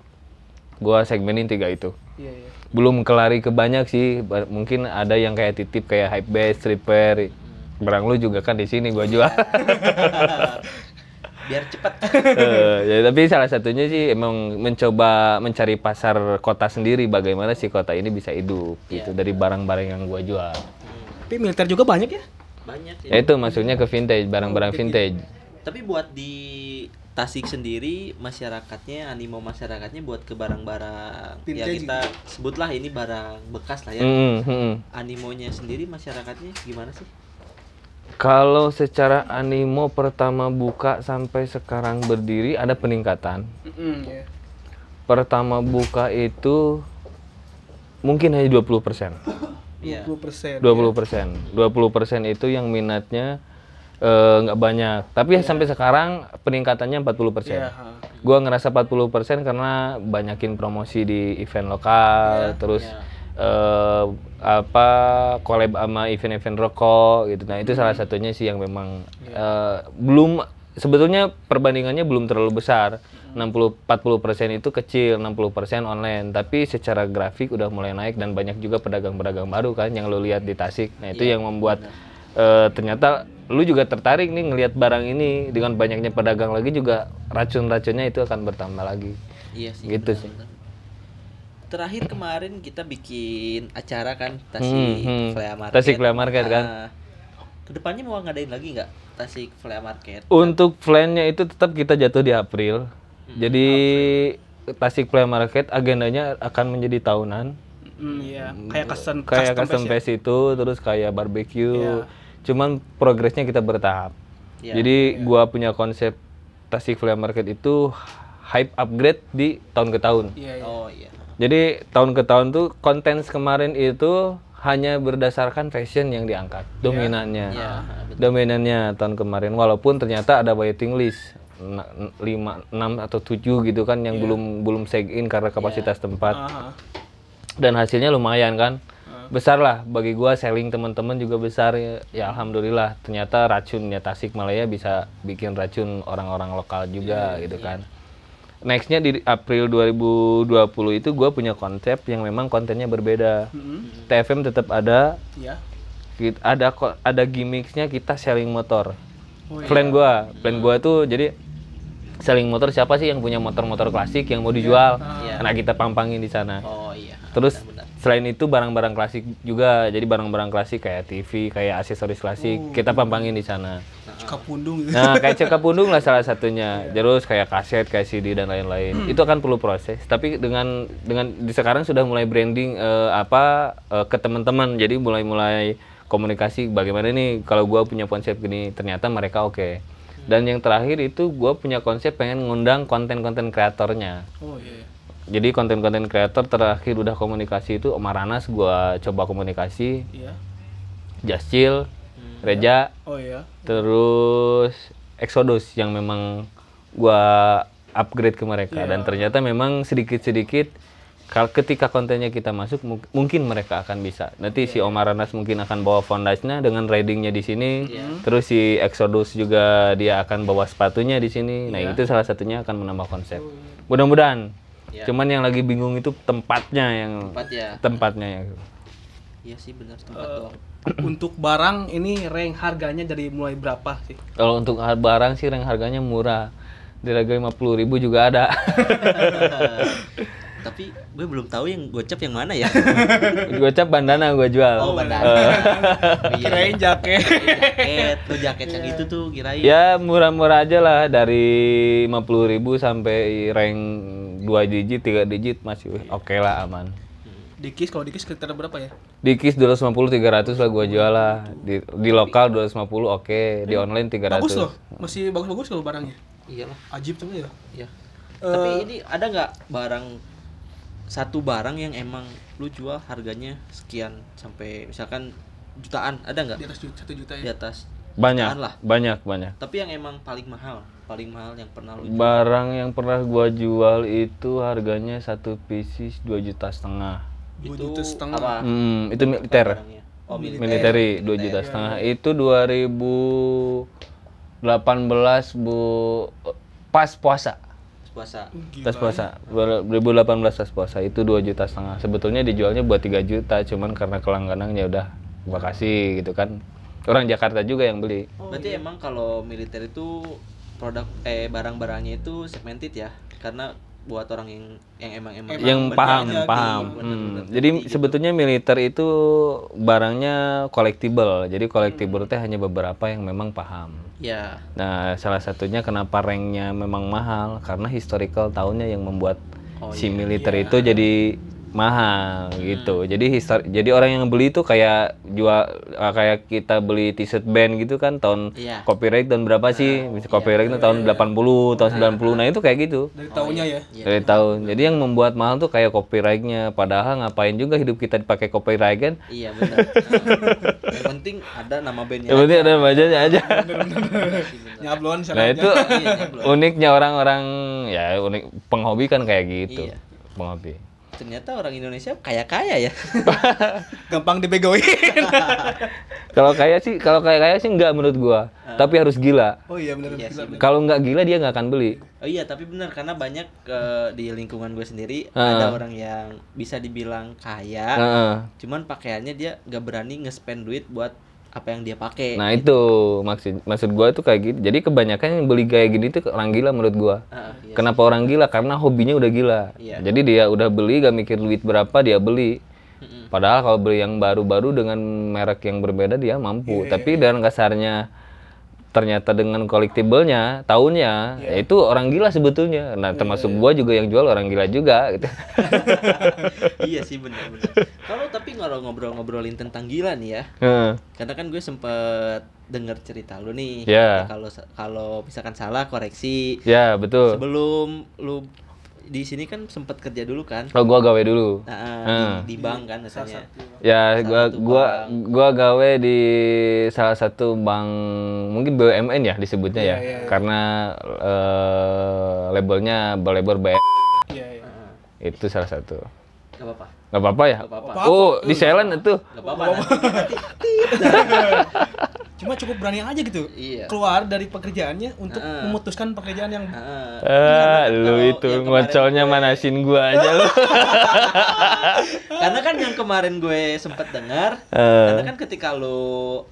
gua segmenin tiga itu. Iya, iya. Belum kelari ke banyak sih, mungkin ada yang kayak titip kayak hype base, stripper. Barang lu juga kan di sini gua jual. <laughs> Biar cepat. Eh, ya tapi salah satunya sih emang mencoba mencari pasar kota sendiri bagaimana si kota ini bisa hidup gitu dari barang-barang yang gua jual. Tapi militer juga banyak ya? Banyak sih. Ya itu maksudnya ke vintage, barang-barang vintage. Tapi buat di Tasik sendiri masyarakatnya animo masyarakatnya buat ke barang-barang ya kita sebutlah ini barang bekas lah ya. Mm, mm. Animonya sendiri masyarakatnya gimana sih? Kalau secara animo pertama buka sampai sekarang berdiri ada peningkatan. ya. Pertama buka itu mungkin hanya 20%. Iya. 20%. 20%. 20% itu yang minatnya eh, nggak banyak. Tapi sampai sekarang peningkatannya 40%. Iya, ha. Gua ngerasa 40% karena banyakin promosi di event lokal, terus eh, apa collab sama event-event rokok gitu. Nah, itu salah satunya sih yang memang eh, belum sebetulnya perbandingannya belum terlalu besar. 60 40% itu kecil, 60% online. Tapi secara grafik udah mulai naik dan banyak juga pedagang-pedagang baru kan yang lo lihat di Tasik. Nah, itu yang membuat eh, ternyata lu juga tertarik nih ngelihat barang ini dengan banyaknya pedagang lagi juga racun-racunnya itu akan bertambah lagi. Iya sih. Gitu sih. benar-benar. Terakhir kemarin kita bikin acara kan Hmm, Tasik hmm. Flea Market. Tasik Flea Market, kan? Ah. Ke depannya mau ngadain lagi nggak Tasik Flea Market? Untuk plan-nya itu tetap kita jatuh di April. Jadi Tasik Flea Market agendanya akan menjadi tahunan. Hmm, iya. Kayak custom Kayak custom custom ya? itu terus kayak barbecue. Iya. Cuman progresnya kita bertahap. Iya, Jadi gua punya konsep Tasik Flea Market itu hype upgrade di tahun ke tahun. Iya, iya. Oh iya. Jadi tahun ke tahun tuh konten kemarin itu hanya berdasarkan fashion yang diangkat dominannya. Iya, Dominannya tahun kemarin walaupun ternyata ada waiting list Na- n- lima, enam atau tujuh gitu kan yang belum belum check in karena kapasitas tempat Aha. dan hasilnya lumayan kan besar lah. Bagi gua selling teman-teman juga besar ya, ya alhamdulillah. Ternyata racunnya Tasikmalaya bisa bikin racun orang-orang lokal juga gitu kan. Nextnya di April 2020 itu gua punya konsep yang memang kontennya berbeda. TFM tetap ada. Iya. Kit- ada ada gimmicksnya kita selling motor. Oh, plan gua. Plan gua tuh jadi selling motor siapa sih yang punya motor-motor klasik yang mau dijual? Nah kita pampangin di sana. Oh iya. Terus. Selain itu barang-barang klasik juga, jadi barang-barang klasik kayak TV, kayak aksesoris klasik, kita pampangin di sana. Kapundung gitu. Nah, kayak cekap pundung lah salah satunya. Terus kayak kaset, kayak CD dan lain-lain. Itu akan perlu proses. Tapi dengan dengan di sekarang sudah mulai branding eh, apa eh, ke teman-teman. Jadi mulai-mulai komunikasi bagaimana nih kalau gua punya konsep gini, ternyata mereka oke. Dan yang terakhir itu gua punya konsep pengen ngundang konten-konten kreatornya. Oh iya. Jadi konten-konten kreator terakhir udah komunikasi itu Omar Anas gua coba komunikasi, Iya. Jascil, Reja, Oh iya. terus Exodus yang memang gua upgrade ke mereka dan ternyata memang sedikit-sedikit kalau ketika kontennya kita masuk mu- mungkin mereka akan bisa. Nanti si Omar Anas mungkin akan bawa fondasinya dengan ridingnya di sini. Terus si Exodus juga dia akan bawa sepatunya di sini. Nah, itu salah satunya akan menambah konsep. Mudah-mudahan. Cuman yang lagi bingung itu tempatnya yang Tempat ya. tempatnya yang Iya sih benar tempat Eh, doang. <clears throat> Untuk barang ini rank harganya dari mulai berapa sih? Kalau untuk barang sih rank harganya murah. Di harga 50.000 juga ada. <laughs> tapi gue belum tahu yang gocap yang mana ya. <laughs> Gocap bandana gua jual. Oh, bandana. Eh, <laughs> Iya. Kirain jaket. jaket, lo jaket yang itu tuh kirain. ya murah-murah aja lah dari 50.000 sampai rank 2 digit, 3 digit masih oke lah aman. Dikis kalau dikis sekitar berapa ya? Di KIS 250 300 lah gua jual lah. Di, di lokal 250 oke, di online 300. Bagus loh. Masih bagus-bagus kalau barangnya. Iyalah. Ajib tuh ya. Iya. Tapi ini ada nggak barang satu barang yang emang lu jual harganya sekian sampai misalkan jutaan ada nggak Di atas juta, satu juta di ya. atas Banyak, lah. banyak, banyak. Tapi yang emang paling mahal, paling mahal yang pernah lu jual. Barang yang pernah gua jual itu harganya satu pieces 2 juta setengah. Dua itu juta setengah. apa? Hmm, itu militer. Oh, militer. Military 2 juta setengah. Itu 2018 Bu pas puasa. Puasa. Pas puasa. 2018 pas puasa itu 2 juta setengah. Sebetulnya dijualnya buat 3 juta, cuman karena kelangganannya udah gua kasih gitu kan. Orang Jakarta juga yang beli. Berarti emang kalau militer itu produk eh barang-barangnya itu segmented ya? Karena buat orang yang yang emang emang yang paham paham bener-bener Hmm. jadi gitu. sebetulnya militer itu barangnya collectible jadi collectible teh hanya beberapa yang memang paham ya nah salah satunya kenapa ranknya memang mahal karena historical tahunnya yang membuat Oh, si iya. militer itu jadi mahal gitu jadi histori jadi orang yang beli itu kayak jual eh, kayak kita beli t-shirt band gitu kan tahun Iya. copyright tahun berapa sih Bisa copyright itu tahun 80 tahun 90 nah itu kayak gitu Dari tahunnya ya. Iya. dari tahun. Jadi yang membuat mahal tuh kayak copyrightnya. Padahal ngapain juga hidup kita dipakai copyright kan? iya benar <laughs> yang penting ada nama bandnya Yang penting ada bacanya aja. Nyablon Nah itu Iya, uniknya orang-orang ya unik penghobi kan kayak gitu. Iya. Penghobi. Ternyata orang Indonesia kaya kaya ya <laughs> gampang dibegoin. <laughs> Kalau kayak sih, kalau kayak kayak sih enggak menurut gua. Tapi harus gila. oh iya benar. Iya. Kalau nggak gila dia nggak akan beli. oh iya tapi benar karena banyak eh, di lingkungan gue sendiri Ah. ada orang yang bisa dibilang kaya Heeh. cuman pakaiannya dia nggak berani nge-spend duit buat apa yang dia pakai Nah itu maksud maksud gua tuh kayak gitu. Jadi kebanyakan yang beli kayak gini tuh orang gila menurut gua. Ah, iya. Kenapa orang gila? Karena hobinya udah gila. Iya. Jadi dia udah beli gak mikir duit berapa dia beli. Mm-mm. Padahal kalau beli yang baru-baru dengan merek yang berbeda dia mampu. Iya, Tapi dengan kasarnya ternyata dengan collectible-nya tahunnya Iya. ya itu orang gila sebetulnya. Nah, termasuk gua juga yang jual orang gila juga gitu. <laughs> iya sih benar-benar kalau tapi ngobrol ngobrol-ngobrolin tentang gila nih ya Heeh. karena kan gue sempet denger cerita lu nih Ya. kalau kalau misalkan salah koreksi ya, betul. sebelum lu di sini kan sempet kerja dulu kan Oh, gua gawe dulu. nah, Hmm. di, di bank kan misalnya Ya, Salah gua gua bank. gua gawe di salah satu bank mungkin BUMN ya disebutnya ya. Iya, iya, iya. Karena eh, labelnya label BM Iya iya. itu salah satu. Gak apa-apa Gak apa-apa ya? Gak apa-apa. Oh, di silent itu. Gak apa-apa. <laughs> Cuma cukup berani aja gitu. Iya. Keluar dari pekerjaannya untuk Heeh. memutuskan pekerjaan yang Ah, karena lu kalau itu ngocolnya gue- manasin gua aja lu. <laughs> Karena kan yang kemarin gue sempet dengar, Eh. karena kan ketika lu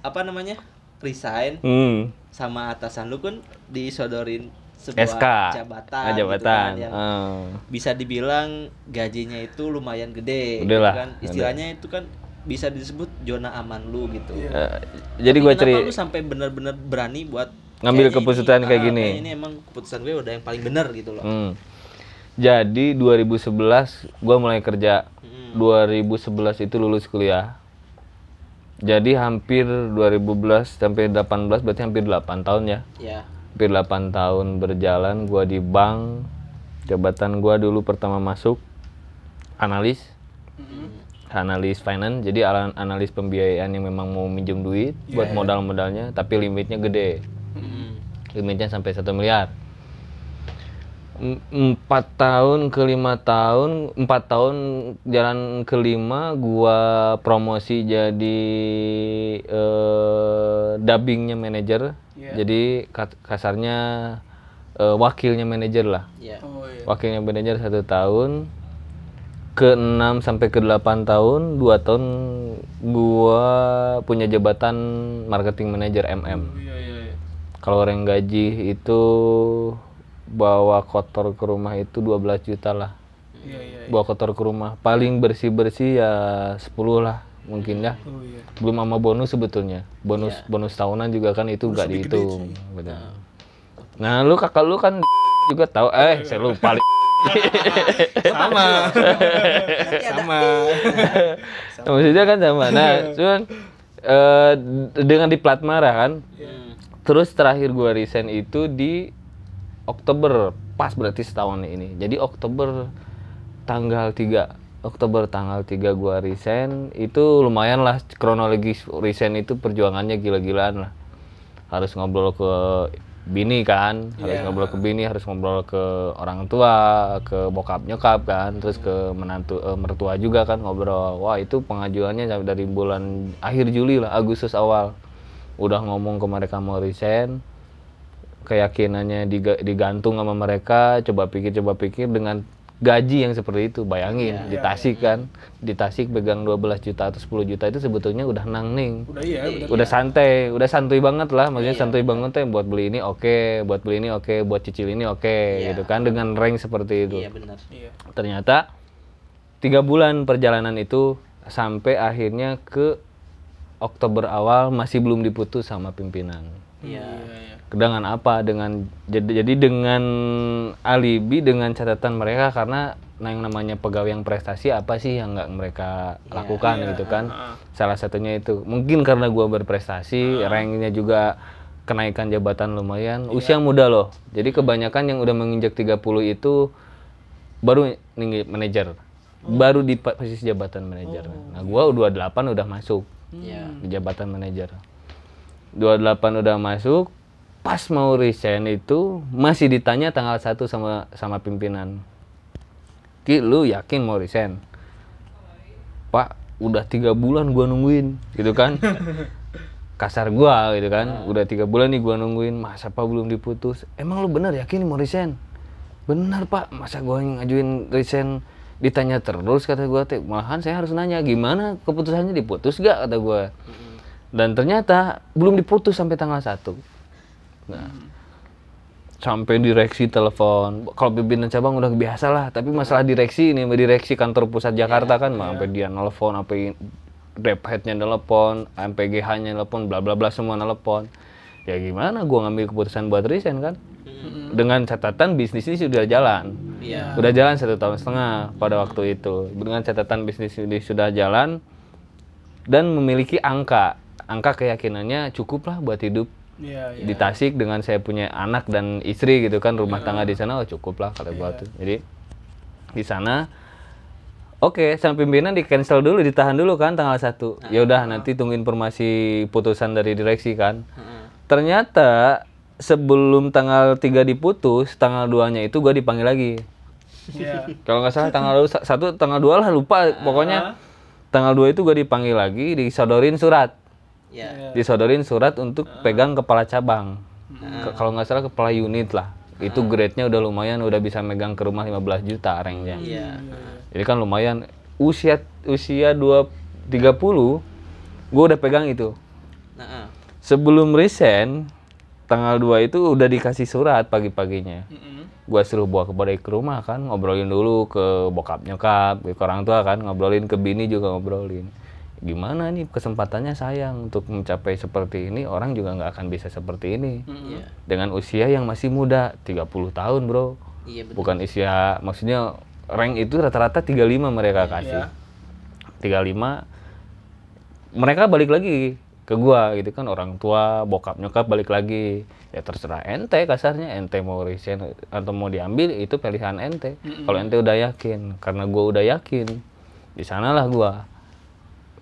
apa namanya resign Hmm. sama atasan lu kan disodorin sebuah SK. jabatan, Ah, gitu jabatan. kan, yang Ah. bisa dibilang gajinya itu lumayan gede, Udah lah, kan? Istilahnya itu kan bisa disebut zona aman lu gitu. Eh, jadi Tapi gua kenapa ceri lu sampai benar-benar berani buat Ngambil keputusan ini, kayak ah, gini. kayaknya ini emang keputusan gue udah yang paling benar gitu loh. Hmm. Jadi 2011 gua mulai kerja. Hmm. 2011 itu lulus kuliah. Jadi hampir 2011 sampai 18 berarti hampir 8 tahun ya. Ya. Hampir 8 tahun berjalan gua di bank. Jabatan gua dulu pertama masuk analis. Analis finance. Jadi analis pembiayaan yang memang mau minjem duit buat modal-modalnya tapi limitnya gede. Hmm. limitnya sampai satu miliar Em- empat tahun ke lima tahun empat tahun jalan kelima gua promosi jadi eh, dubbingnya manajer Iya. jadi ka- kasarnya eh, wakilnya manajer lah Ya. Oh iya. wakilnya manajer satu tahun ke 6 sampai ke 8 tahun dua tahun gua punya jabatan marketing manager MM Iya iya iya. kalau orang gaji itu bawa kotor ke rumah itu 12 juta lah Iya, iya. bawa kotor ke rumah paling bersih bersih ya 10 lah mungkin ya Oh iya. belum sama bonus sebetulnya bonus Iya. bonus tahunan juga kan itu nggak lebih gede dihitung Betul. nah lu kakak lu kan <laughs> juga tahu eh saya lupa <laughs> Li. Sama. Sama. maksudnya kan sama nah cuman eh, dengan di plat merah kan Hmm. terus terakhir gua resign itu di Oktober pas berarti setahun ini jadi Oktober tanggal 3 Oktober tanggal 3 gua resign itu lumayan lah kronologis resign itu perjuangannya gila-gilaan lah harus ngobrol ke bini kan harus ngobrol ke bini harus ngobrol ke orang tua ke bokap nyokap kan terus ke menantu eh, mertua juga kan ngobrol. Wah itu pengajuannya dari bulan akhir Juli lah Agustus awal. Udah ngomong ke mereka mau resign keyakinannya diga- digantung sama mereka coba pikir coba pikir dengan gaji yang seperti itu bayangin di Tasik kan di Tasik pegang 12 juta atau 10 juta itu sebetulnya udah nang ning Udah iya, udah. udah santai, udah santuy banget lah, maksudnya santuy banget teh buat beli ini oke, buat beli ini oke, buat cicil ini oke, gitu kan dengan rank seperti itu. Iya benar. Iya. Ternyata tiga bulan perjalanan itu sampai akhirnya ke Oktober awal masih belum diputus sama pimpinan. Iya. Dengan apa? Dengan jadi, jadi dengan alibi dengan catatan mereka karena nah yang namanya pegawai yang prestasi apa sih yang nggak mereka lakukan gitu kan? Salah satunya itu mungkin karena gua berprestasi, ranknya juga kenaikan jabatan lumayan, usia muda loh. Jadi kebanyakan yang udah menginjak 30 itu baru tinggi manajer. Baru di posisi jabatan manajer. Nah, gua 28 udah masuk Iya. di jabatan manajer. 28 udah masuk, pas mau resign itu masih ditanya tanggal 1 sama sama pimpinan. Ki, lu yakin mau resign? Pak, udah tiga bulan gua nungguin, gitu kan? <laughs> Kasar gua gitu kan, udah tiga bulan nih gua nungguin, masa pak belum diputus? Emang lu bener yakin mau resign? Bener pak, masa gua ngajuin resign ditanya terus kata gua teh, malahan saya harus nanya gimana keputusannya diputus gak kata gua. Dan ternyata belum diputus sampai tanggal 1. Nah, sampai direksi telepon. Kalau pimpinan cabang udah biasa lah, tapi masalah direksi ini, direksi kantor pusat Jakarta kan, mah sampai dia nelpon, sampai rep headnya nelpon, sampai GH-nya nelpon, bla bla bla semua nelpon. Ya gimana gua ngambil keputusan buat resign kan? Dengan catatan bisnis ini sudah jalan. Iya. Udah jalan satu tahun setengah pada waktu itu. Dengan catatan bisnis ini sudah jalan dan memiliki angka. Angka keyakinannya cukup lah buat hidup Iya, iya. di Tasik dengan saya punya anak dan istri gitu kan rumah tangga di sana oh cukup lah kata gua tuh. Jadi di sana oke sama pimpinan di cancel dulu ditahan dulu kan tanggal satu. Ya udah nanti tunggu informasi putusan dari direksi kan. Ternyata sebelum tanggal 3 diputus tanggal 2 nya itu gua dipanggil lagi. Iya. kalau nggak salah tanggal sa- satu tanggal dua lah lupa pokoknya. Tanggal 2 itu gua dipanggil lagi disodorin surat Iya. disodorin surat untuk pegang kepala cabang. Ke- Kalau nggak salah kepala unit lah. Itu grade-nya udah lumayan, udah bisa megang ke rumah 15 juta ranknya. Iya. Jadi kan lumayan. Usia usia 2 30 gue udah pegang itu. Nah, ah. Sebelum resign tanggal 2 itu udah dikasih surat pagi-paginya. Gua suruh bawa ke balik ke rumah kan, ngobrolin dulu ke bokap nyokap, ke orang tua kan, ngobrolin ke bini juga ngobrolin. Gimana nih kesempatannya sayang untuk mencapai seperti ini, orang juga nggak akan bisa seperti ini. Iya. Dengan usia yang masih muda, 30 tahun, Bro. Iya benar. Bukan usia maksudnya rank itu rata-rata 35 mereka kasih. 35 mereka balik lagi ke gua gitu kan orang tua bokap nyokap balik lagi ya terserah ente kasarnya ente mau resign atau mau diambil itu pilihan ente kalau ente udah yakin karena gua udah yakin di sanalah gua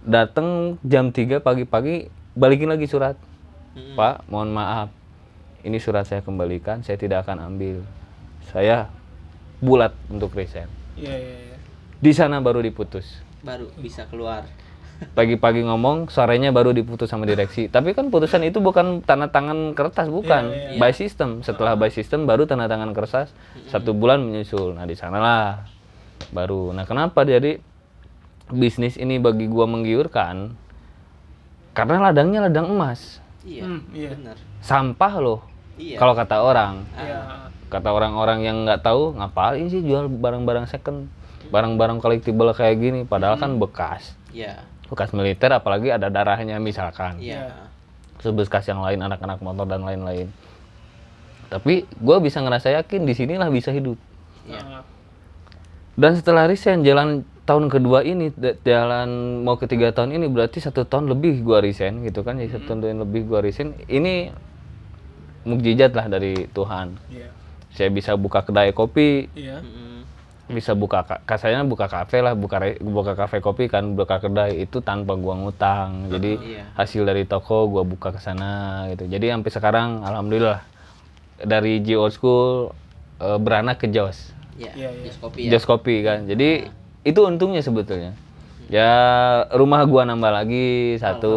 datang jam 3 pagi-pagi balikin lagi surat. Pak mohon maaf. Ini surat saya kembalikan saya tidak akan ambil. Saya bulat untuk resign Iya, iya, iya. di sana baru diputus. Baru bisa keluar. pagi-pagi ngomong sorenya baru diputus sama direksi. Tapi kan putusan itu bukan tanda tangan kertas bukan. By system. Setelah by system baru tanda tangan kertas. Satu bulan menyusul. Nah di sanalah baru. Nah kenapa? Jadi bisnis ini bagi gua menggiurkan karena ladangnya ladang emas Iya. Hmm, iya. Benar. sampah loh Iya. kalau kata orang Iya. kata orang-orang yang nggak tahu ngapain sih jual barang-barang second barang-barang collectible kayak gini padahal kan bekas Iya. bekas militer apalagi ada darahnya misalkan Iya. sebekas yang lain anak-anak motor dan lain-lain tapi gue bisa ngerasa yakin di sinilah bisa hidup Iya. dan setelah resign jalan tahun kedua ini jalan mau ketiga tahun ini berarti satu tahun lebih gua resign gitu kan jadi satu tahun lebih gua resign ini mukjizat lah dari Tuhan Iya. saya bisa buka kedai kopi Iya. Mm-mm. bisa buka ka- kasarnya buka kafe lah buka buka kafe kopi kan buka kedai itu tanpa gua ngutang jadi Iya. hasil dari toko gua buka ke sana gitu jadi sampai sekarang alhamdulillah dari G Old School eh, beranak ke Jos Iya. Iya, iya. Jus kopi ya. Jos kopi kan jadi itu untungnya sebetulnya. Ya rumah gua nambah lagi satu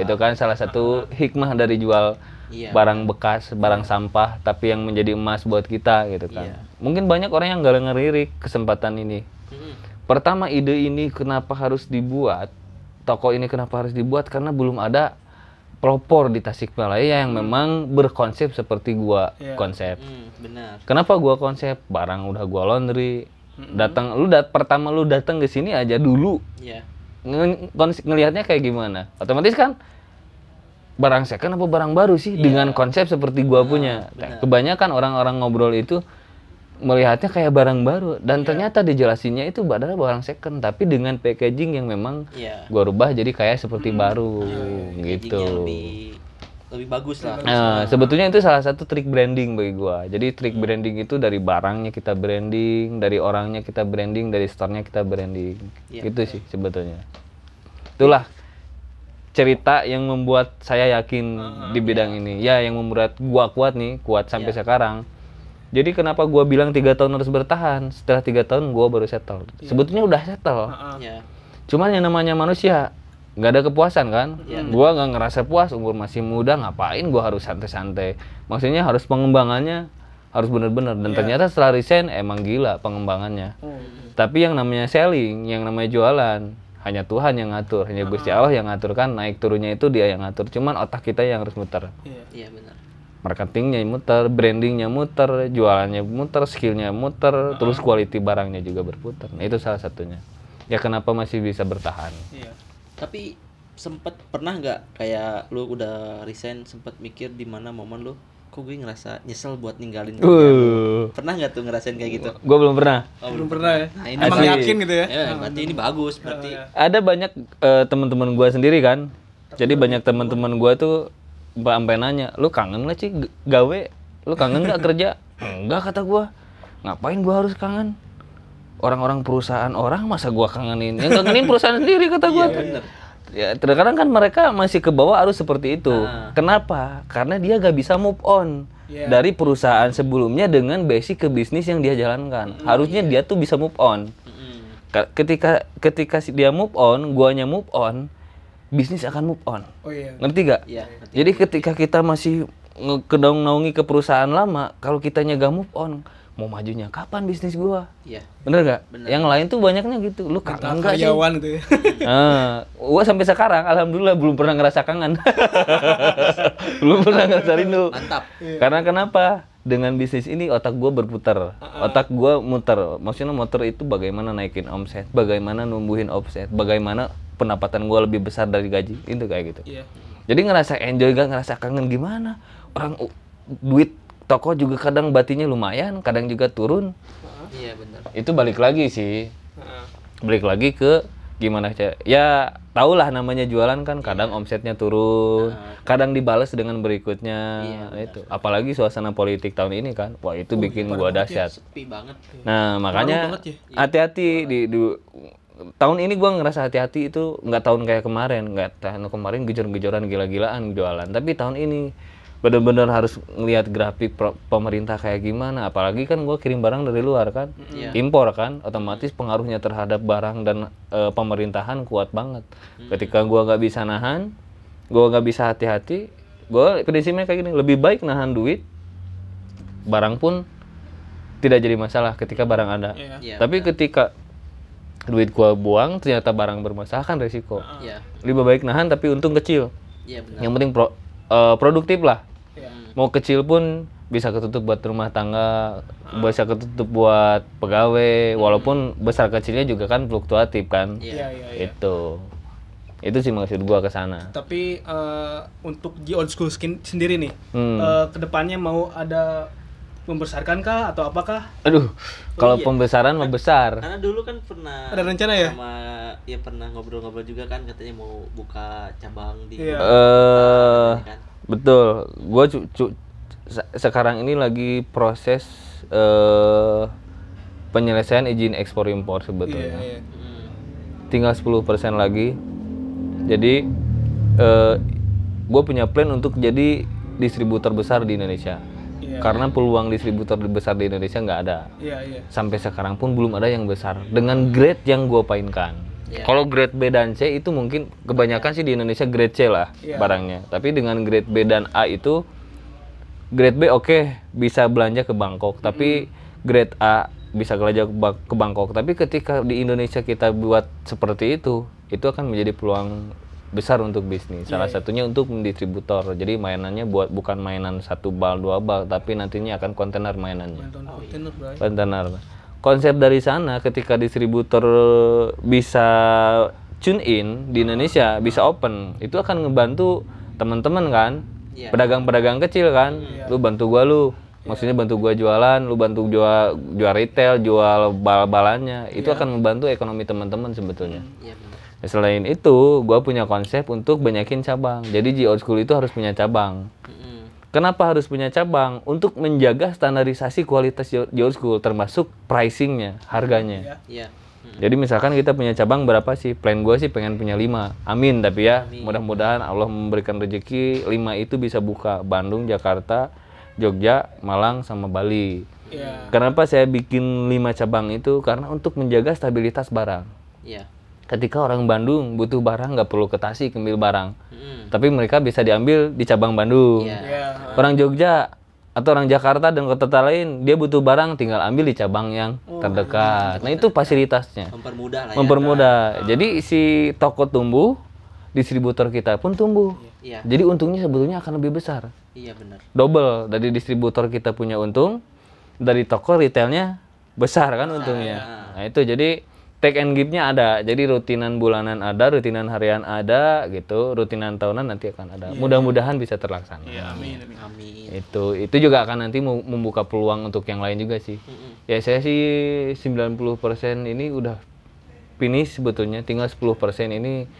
itu kan salah satu hikmah dari jual Iya. barang bekas barang sampah tapi yang menjadi emas buat kita gitu kan. Iya. mungkin banyak orang yang nggak ngelirik kesempatan ini. Pertama ide ini kenapa harus dibuat toko ini kenapa harus dibuat? Karena belum ada pelopor di Tasikmalaya yang memang berkonsep seperti gua Iya. konsep. Mm, benar. Kenapa gua konsep? Barang udah gua laundry, datang lu dat pertama lu datang ke sini aja dulu Iya. nge- kons- ngelihatnya kayak gimana? Otomatis kan barang second apa barang baru sih dengan konsep seperti gua punya. benar. Kebanyakan orang-orang ngobrol itu melihatnya kayak barang baru dan ternyata dijelasinnya itu adalah barang second tapi dengan packaging yang memang Iya. gua rubah jadi kayak seperti baru Packagingnya gitu. lebih lebih bagus lah. Nah, sebetulnya itu salah satu trik branding bagi gua. Jadi trik branding itu dari barangnya kita branding, dari orangnya kita branding, dari store-nya kita branding. Iya. Gitu sih sebetulnya. Itulah cerita yang membuat saya yakin di bidang ini. Ya, yang membuat gua kuat nih, kuat sampai sekarang. Jadi kenapa gua bilang tiga tahun harus bertahan? Setelah tiga tahun gua baru settle. Sebetulnya udah settle. Iya. Cuman yang namanya manusia nggak ada kepuasan kan? Iya. Gua nggak ngerasa puas umur masih muda ngapain gua harus santai-santai. Maksudnya harus pengembangannya harus bener-bener dan ternyata setelah resign emang gila pengembangannya. Oh, Tapi yang namanya selling, yang namanya jualan hanya Tuhan yang ngatur, hanya Gusti Allah yang ngatur kan naik turunnya itu dia yang ngatur. Cuman otak kita yang harus muter. Iya. Iya benar. Marketingnya muter, brandingnya muter, jualannya muter, skillnya muter, terus quality barangnya juga berputar. Nah itu salah satunya. Ya kenapa masih bisa bertahan? Iya. Tapi sempet pernah nggak kayak lu udah resign sempet mikir di mana momen lu kok gue ngerasa nyesel buat ninggalin lu? Uh, Pernah nggak tuh ngerasain kayak gitu? gue belum pernah. Oh, Belum pernah ya. Nah, ini Emang yakin gitu ya? Ya, berarti ini bagus, berarti Ada banyak eh, teman-teman gue sendiri kan. Jadi banyak teman-teman gue tuh mbak sampai nanya, lu kangen nggak sih gawe? Lu kangen nggak kerja? <laughs> Enggak kata gue. Ngapain gue harus kangen? Orang-orang perusahaan orang masa gua kangenin? Yang kangenin perusahaan sendiri kata gue. Ya, terkadang kan mereka masih ke bawah arus seperti itu. Kenapa? Karena dia gak bisa move on Iya. dari perusahaan sebelumnya dengan basic ke bisnis yang dia jalankan. Harusnya dia tuh bisa move on. Ka- ketika ketika dia move on, guanya move on, bisnis akan move on. Oh iya. Ngerti gak? Iya, Jadi ketika kita masih kedong naungi ke perusahaan lama, kalau kitanya gak move on, mau majunya kapan bisnis gua? Iya. Bener gak? Yang lain tuh banyaknya gitu. Lu kangen gak sih? Karyawan gitu ya. <laughs> Ah, gua sampai sekarang alhamdulillah belum pernah ngerasa kangen. <laughs> belum pernah ngerasa rindu. Mantap. Karena kenapa? Dengan bisnis ini otak gua berputar. Otak gua muter. Maksudnya motor itu bagaimana naikin omset, bagaimana numbuhin omset, bagaimana pendapatan gua lebih besar dari gaji. Itu kayak gitu. Iya. Jadi ngerasa enjoy gak ngerasa kangen gimana? Orang duit toko juga kadang batinya lumayan, kadang juga turun. Iya benar. Itu balik lagi sih. Balik lagi ke gimana ya tahulah namanya jualan kan kadang omsetnya turun kadang dibales dengan berikutnya Nah, itu. Apalagi suasana politik tahun ini kan wah itu bikin gua dahsyat. Sepi banget. nah makanya hati-hati di, di- tahun ini gua ngerasa hati-hati itu nggak tahun kayak kemarin nggak tahun kemarin gejor-gejoran gila-gilaan jualan. Tapi tahun ini bener-bener harus ngelihat grafik pemerintah kayak gimana apalagi kan gua kirim barang dari luar kan impor kan otomatis pengaruhnya terhadap barang dan eh, pemerintahan kuat banget ketika gua nggak bisa nahan gua nggak bisa hati-hati gua prinsipnya kayak gini lebih baik nahan duit barang pun tidak jadi masalah ketika barang ada Iya. Iya. tapi ketika duit gua buang ternyata barang bermasalah kan resiko Iya. lebih baik nahan tapi untung kecil Iya benar. yang penting pro- eh, produktif lah Iya. Mau kecil pun bisa ketutup buat rumah tangga, bisa ketutup buat pegawai, walaupun besar kecilnya juga kan fluktuatif kan. Iya, iya, iya. Itu. Itu sih maksud gua ke sana. Tapi eh, untuk G Old School skin sendiri nih, Hmm. eh, ke depannya mau ada membesarkan kah atau apakah? Aduh, kalau iya. pembesaran mah besar. Karena dulu kan pernah Ada rencana ya? sama ya pernah ngobrol-ngobrol juga kan katanya mau buka cabang di Iya. Eh, kan. Betul. Gua cu- cu- se- sekarang ini lagi proses eh penyelesaian izin ekspor impor sebetulnya. iya. Hmm. Tinggal 10% lagi. Jadi eh gue punya plan untuk jadi distributor besar di Indonesia. Iya. Karena peluang distributor besar di Indonesia nggak ada. Iya, iya. Sampai sekarang pun belum ada yang besar dengan grade yang gue painkan. Iya. Kalau grade B dan C itu mungkin kebanyakan sih di Indonesia grade C lah Iya. barangnya. Tapi dengan grade B dan A itu grade B oke bisa belanja ke Bangkok, tapi grade A bisa belanja ke Ba- ke Bangkok. Tapi ketika di Indonesia kita buat seperti itu, itu akan menjadi peluang besar untuk bisnis. Salah satunya untuk mendistributor. Jadi mainannya buat bukan mainan satu bal dua bal, tapi nantinya akan kontainer mainannya kontainer, bro. kontainer. Konsep dari sana ketika distributor bisa tune in di Indonesia, bisa open, itu akan ngebantu teman-teman kan, Iya. pedagang-pedagang kecil kan, lu bantu gua lu, maksudnya bantu gua jualan, lu bantu jual jual retail, jual bal-balannya, itu akan membantu ekonomi teman-teman sebetulnya. Iya benar. Nah, Selain itu, gua punya konsep untuk banyakin cabang. Jadi G Old School itu harus punya cabang. Kenapa harus punya cabang? Untuk menjaga standarisasi kualitas Old School, termasuk pricingnya, harganya. Iya. Jadi misalkan kita punya cabang berapa sih? Plan gue sih pengen punya 5. Amin, tapi ya mudah-mudahan Allah memberikan rezeki 5 itu bisa buka Bandung, Jakarta, Jogja, Malang, sama Bali. Iya. Kenapa saya bikin 5 cabang itu? Karena untuk menjaga stabilitas barang. Iya. Ketika orang Bandung butuh barang nggak perlu ke Tasik ambil barang. Mm-mm. Tapi mereka bisa diambil di cabang Bandung. Iya. Iya. Orang Jogja atau orang Jakarta dan kota lain dia butuh barang tinggal ambil di cabang yang terdekat. Nah itu fasilitasnya. Mempermudah lah ya. Mempermudah. Jadi si toko tumbuh, distributor kita pun tumbuh. Iya. Jadi untungnya sebetulnya akan lebih besar. Iya benar. Double dari distributor kita punya untung, dari toko retailnya besar kan untungnya. Nah itu jadi take and give-nya ada. Jadi rutinan bulanan ada, rutinan harian ada gitu, rutinan tahunan nanti akan ada. Mudah-mudahan bisa terlaksana. Amin, amin. Amin. Itu itu juga akan nanti mem- membuka peluang untuk yang lain juga sih. Mm-mm. Ya saya sih 90% ini udah finish sebetulnya, tinggal 10% ini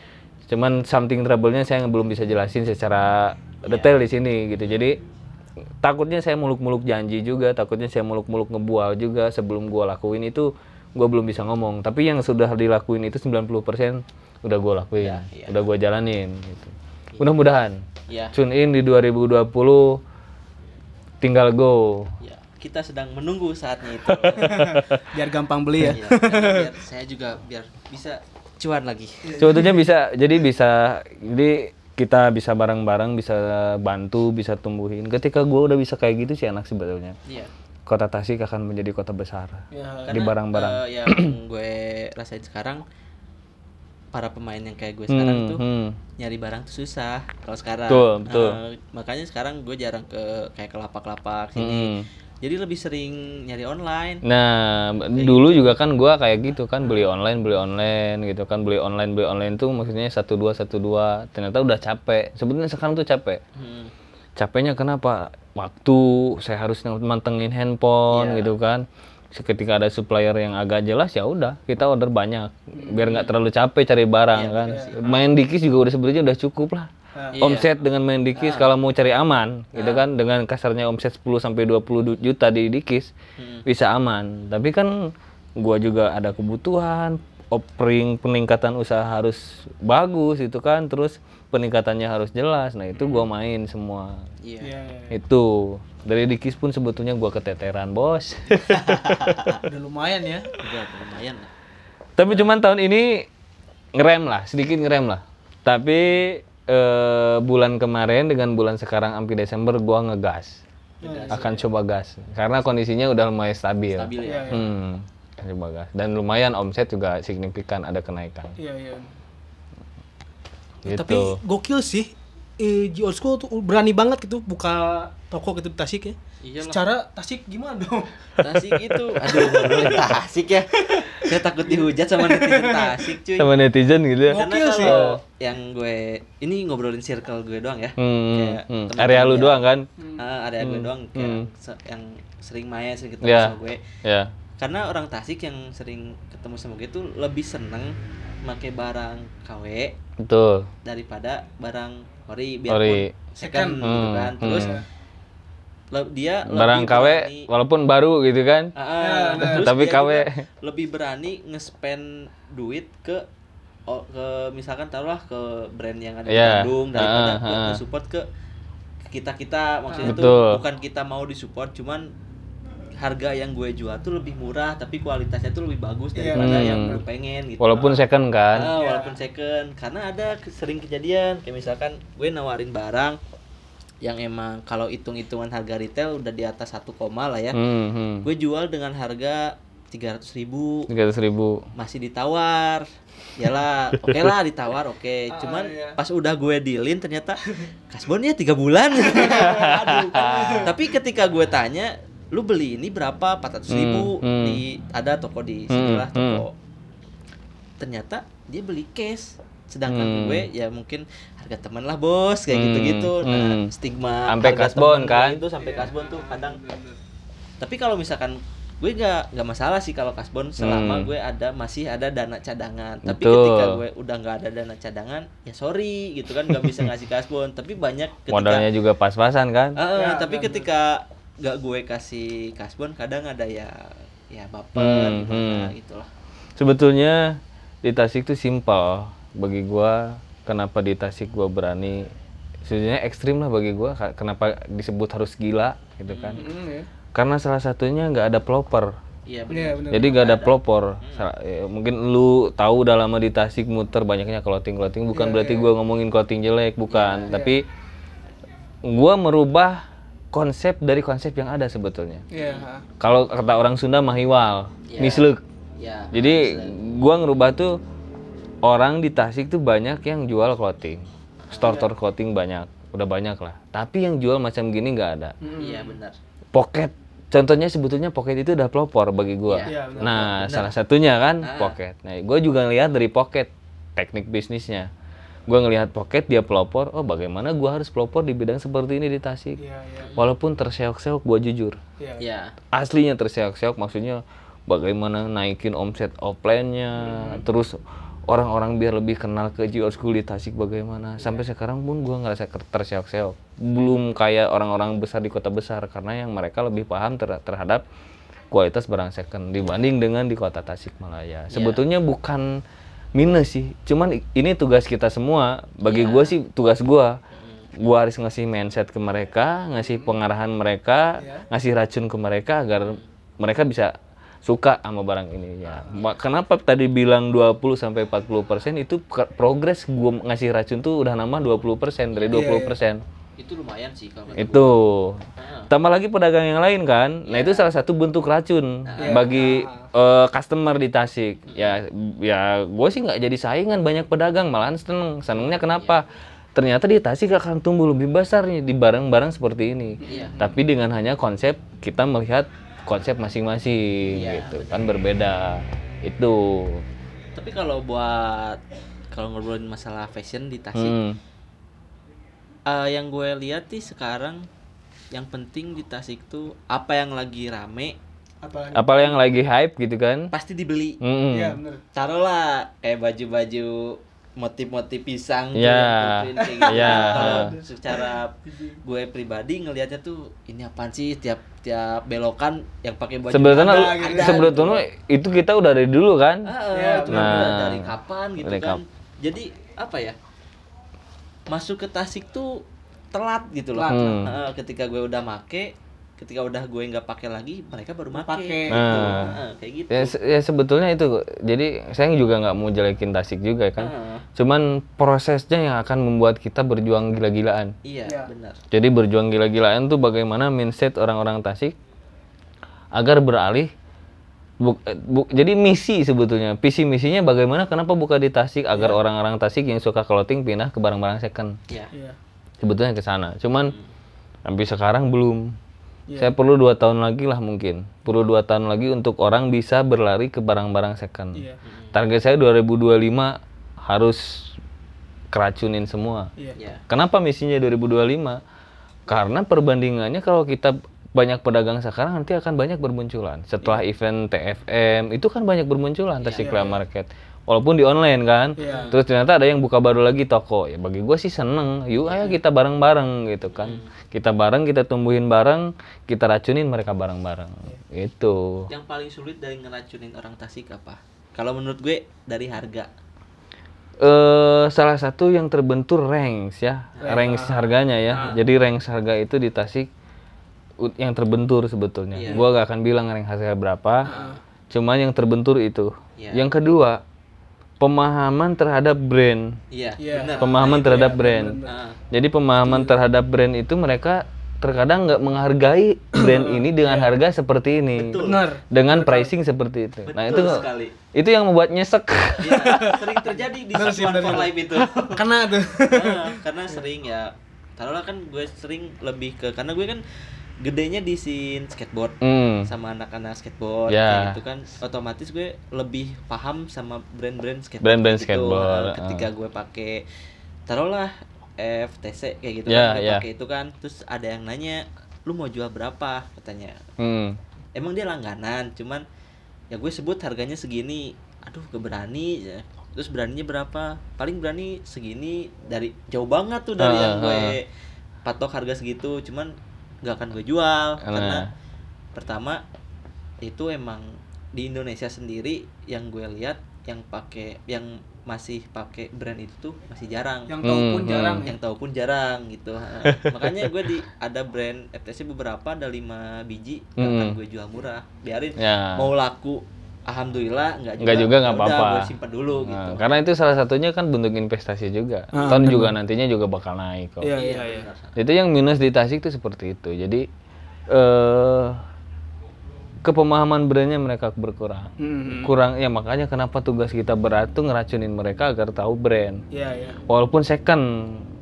cuman something trouble-nya saya belum bisa jelasin secara detail di sini gitu. Jadi takutnya saya muluk-muluk janji juga, takutnya saya muluk-muluk ngebual juga sebelum gua lakuin itu gua belum bisa ngomong. Tapi yang sudah dilakuin itu 90% udah gua lakuin, Ya, iya. udah gua jalanin gitu. Mudah-mudahan Iya. tune in di 2020 tinggal go. Ya, kita sedang menunggu saatnya itu. <laughs> Biar gampang beli ya. Iya, karena biar saya juga biar bisa cuan lagi. Sebetulnya bisa, jadi bisa, jadi kita bisa bareng-bareng, bisa bantu, bisa tumbuhin. Ketika gua udah bisa kayak gitu sih enak sebetulnya. Iya. Kota Tasik akan menjadi kota besar Ya. di barang-barang. eh, yang <clears throat> gue rasain sekarang para pemain yang kayak gue sekarang Hmm, tuh hmm. nyari barang tuh susah kalau sekarang. Betul, betul. Eh, makanya sekarang gue jarang ke kayak ke lapak-lapak sini. Hmm. Jadi lebih sering nyari online. Nah, dulu juga kan gua kayak gitu kan beli online, beli online gitu kan beli online, beli online tuh maksudnya satu dua satu dua. Ternyata udah capek. Sebetulnya sekarang tuh capek. Hmm. Capeknya kenapa waktu saya harus mantengin handphone Iya. gitu kan. Ketika ada supplier yang agak jelas ya udah kita order banyak. Biar nggak terlalu capek cari barang kan. main dikis juga udah sebetulnya udah cukup lah. Iya. omset dengan main dikis kalau mau cari aman gitu kan. Dengan kasarnya omset 10 sampai 20 du- juta di dikis bisa aman. Tapi kan gua juga ada kebutuhan offering peningkatan usaha harus bagus itu kan. Terus peningkatannya harus jelas nah itu gua main semua Iya. Iya, iya. itu dari dikis pun sebetulnya gua keteteran bos <laughs> Udah lumayan ya. Udah lumayan lah. tapi cuman tahun ini ngerem lah sedikit ngerem lah tapi eh, bulan kemarin dengan bulan sekarang sampai Desember gua ngegas akan coba gas karena kondisinya udah lumayan stabil, Stabil ya. Hmm, akan coba gas dan lumayan omset juga signifikan ada kenaikan Iya, iya. Gitu Tapi gokil sih. Eh, Old School tuh berani banget gitu buka toko gitu di Tasik ya. Iyalah. Secara Tasik gimana dong? Tasik itu, <laughs> aduh Tasik ya. Saya takut dihujat sama netizen Tasik cuy. Sama netizen gitu ya. Karena Gokil sih. kalau yang gue ini ngobrolin circle gue doang ya. Hmm, Kayak hmm. Area lu doang kan? Ah, area gue Hmm, doang kayak hmm. se- yang sering main sering ketemu Ya. sama gue. Ya. Karena orang Tasik yang sering ketemu sama gue itu lebih seneng pakai barang KW Betul. daripada barang ori Ori. biarpun second gitu Hmm, kan. Terus hmm. le- dia Barang KW berani- walaupun baru gitu kan. Ah, ah, Ya, nah. terus Tapi KW. lebih berani nge-spend duit ke oh, ke misalkan taruhlah ke brand yang ada di Ya. Bandung daripada Ah, buat ah. nge-support ke kita kita maksudnya Betul. tuh bukan kita mau disupport cuman harga yang gue jual tuh lebih murah tapi kualitasnya tuh lebih bagus Iya. daripada Hmm. yang lu pengen gitu Walaupun second kan. Ah, walaupun second karena ada sering kejadian kayak misalkan gue nawarin barang yang emang kalau hitung-hitungan harga retail udah di atas 1 koma lah ya Hmm, hmm. gue jual dengan harga 300.000 ribu 300 ribu. masih ditawar Yalah, oke lah ditawar oke cuman iya. pas udah gue dealin ternyata kasbon ya tiga bulan <laughs> Aduh. tapi ketika gue tanya lu beli ini berapa 400.000 ribu Hmm, hmm. di ada toko di Hmm, sinilah hmm. toko ternyata dia beli cash sedangkan Hmm. gue ya mungkin harga teman lah bos kayak Hmm, gitu-gitu nah hmm. stigma Sampai kasbon, kan? itu sampai kasbon tuh kadang tapi kalau misalkan gue nggak nggak masalah sih kalau kasbon selama Hmm. gue ada masih ada dana cadangan tapi Betul. ketika gue udah nggak ada dana cadangan ya sorry gitu kan nggak bisa ngasih kasbon tapi banyak ketika Modalnya juga pas-pasan kan? Ah, Ya, tapi benar, ketika nggak gue kasih kasbon kadang ada ya ya baper Hmm, gimana hmm. gitu lah Sebetulnya di Tasik tuh simpel bagi gua. Kenapa di Tasik gua berani? Sebenarnya ekstrim lah bagi gua. Ka- Kenapa disebut harus gila gitu kan? Hmm, ya. Karena salah satunya nggak ada pelopor. iya Iya, benar benar. Jadi nggak ada pelopor. Sa- ya, mungkin lu tahu udah lama di Tasik muter banyaknya clothing clothing. Bukan berarti gua ngomongin clothing jelek, bukan. Tapi gua merubah konsep dari konsep yang ada sebetulnya. Iya. Kalau kata orang Sunda mahiwal, Iya. mislek. ya Jadi gua ngerubah tuh orang di Tasik tuh banyak yang jual clothing. Store-store clothing banyak, udah banyak lah. Tapi yang jual macam gini nggak ada. iya benar Pocket. Contohnya sebetulnya pocket itu udah pelopor bagi gua. Iya, benar. nah, salah satunya kan Ah. pocket. Nah, gua juga ngelihat dari pocket teknik bisnisnya. Gua ngelihat pocket dia pelopor, oh bagaimana gua harus pelopor di bidang seperti ini di Tasik. Iya, iya. Walaupun terseok-seok gua jujur. Iya. ya aslinya terseok-seok maksudnya bagaimana naikin omset offline-nya terus orang-orang biar lebih kenal ke Jiwa School di Tasik bagaimana. Sampai sekarang pun gua ngerasa terseok-seok. Belum kayak orang-orang besar di kota besar karena yang mereka lebih paham ter- terhadap kualitas barang second dibanding dengan di kota Tasikmalaya sebetulnya bukan minus sih. Cuman ini tugas kita semua. Bagi gua sih tugas gua. Gua harus ngasih mindset ke mereka ngasih pengarahan mereka ngasih racun ke mereka agar mereka bisa suka sama barang ini ya. Kenapa tadi bilang 20 sampai 40% itu progres gua ngasih racun tuh udah nambah 20% dari 20%. Itu lumayan sih kalau Itu. Ah. Tambah lagi pedagang yang lain kan. Nah, itu salah satu bentuk racun bagi eh, customer di Tasik. Ya ya gue sih nggak jadi saingan banyak pedagang, malahan seneng. Senengnya kenapa? Ternyata di Tasik akan tumbuh lebih besar nih di barang-barang seperti ini. Iya. Tapi dengan hanya konsep kita melihat konsep masing-masing Iya, gitu kan berbeda. Itu. tapi kalau buat kalau ngobrolin masalah fashion di Tasik Hmm. Eh, yang gue lihat sih sekarang yang penting di Tasik tuh apa yang lagi rame. Apa yang lagi hype gitu kan? pasti dibeli Hmm. Iya, benar. taruhlah kayak baju-baju motif-motif pisang tuh Iya. kayak gitu. Iya. Kalau <laughs> secara gue pribadi ngelihatnya tuh ini apaan sih tiap tiap belokan yang pakai baju Sebetulnya gitu. sebetulnya itu kita udah dari dulu kan? Ah, Iya, itu Nah. udah dari kapan gitu Dari kan. kap- Jadi apa ya? Masuk ke Tasik tuh telat gitu loh. Hmm. Ketika gue udah make, ketika udah gue nggak pakai lagi, mereka baru make. Pakai. Gitu. Nah. Ah, kayak gitu. Ya, se- ya sebetulnya itu. Jadi saya juga nggak mau jelekin Tasik juga kan. Ah, Cuman prosesnya yang akan membuat kita berjuang gila-gilaan. iya, Iya. benar. Jadi berjuang gila-gilaan tuh bagaimana mindset orang-orang Tasik agar beralih bu- eh, bu- jadi misi sebetulnya visi misinya bagaimana kenapa buka di Tasik agar orang-orang Tasik yang suka clothing pindah ke barang-barang second Iya. Iya. sebetulnya ke sana cuman sampai sekarang belum Saya perlu dua tahun lagi lah mungkin. Perlu dua tahun lagi untuk orang bisa berlari ke barang-barang second. Iya. Target saya 2025 harus keracunin semua. Iya. Ya. Kenapa misinya 2025? Karena perbandingannya kalau kita banyak pedagang sekarang nanti akan banyak bermunculan. Setelah event TFM itu kan banyak bermunculan Tasikmalaya Market. Walaupun di online kan. Iya. Terus ternyata ada yang buka baru lagi toko. Ya bagi gua sih seneng. Yuk ayo kita bareng-bareng gitu kan. Kita bareng, kita tumbuhin bareng, kita racunin mereka bareng-bareng. Itu. Yang paling sulit dari ngeracunin orang Tasik apa? Kalau menurut gue dari harga. eh salah satu yang terbentur ranks ya, ranks harganya ya. Jadi ranks harga itu di Tasik yang terbentur sebetulnya. Iya. Gua gak akan bilang rank harga berapa. Cuman yang terbentur itu. Iya. Yang kedua, pemahaman terhadap brand. Iya, Iya. benar. Pemahaman terhadap brand. Ah, Jadi pemahaman terhadap brand itu mereka terkadang nggak menghargai brand ini dengan harga seperti ini. Benar. Dengan pricing seperti itu. Nah, itu betul sekali. itu yang membuat nyesek. Iya, sering terjadi di benar. Life itu. <laughs> Karena tuh. Ah, karena sering ya taruhlah kan gue sering lebih ke karena gue kan gedenya di scene skateboard Hmm. sama anak-anak skateboard Ya. kayak gitu kan otomatis gue lebih paham sama brand-brand skateboard Brand-brand gitu. skateboard, Ah, ketika gue pakai taruhlah FTC kayak gitu Ya, kan gue ya. pakai itu kan terus ada yang nanya lu mau jual berapa katanya Hmm. emang dia langganan cuman ya gue sebut harganya segini aduh gak berani ya. terus beraninya berapa paling berani segini dari jauh banget tuh dari Ah, yang gue ah. patok harga segitu cuman gak akan gue jual karena Nah. pertama itu emang di Indonesia sendiri yang gue lihat yang pakai yang masih pakai brand itu tuh masih jarang Yang tahu pun Hmm, jarang ya. yang tahu pun jarang gitu Ha. <laughs> makanya gue di ada brand FTC beberapa ada lima biji gak akan Hmm. gue jual murah biarin Ya. mau laku alhamdulillah nggak juga Nggak juga, nggak udah, apa-apa. gue simpan dulu Nah, gitu karena itu salah satunya kan bentuk investasi juga. Ah, Ton juga nantinya juga bakal naik kok. Iya, iya, iya. benar. Itu yang minus di Tasik itu seperti itu. Jadi eh kepemahaman brandnya mereka berkurang. Hmm. Kurang ya makanya kenapa tugas kita berat tuh ngeracunin mereka agar tahu brand. Iya, iya. Walaupun second.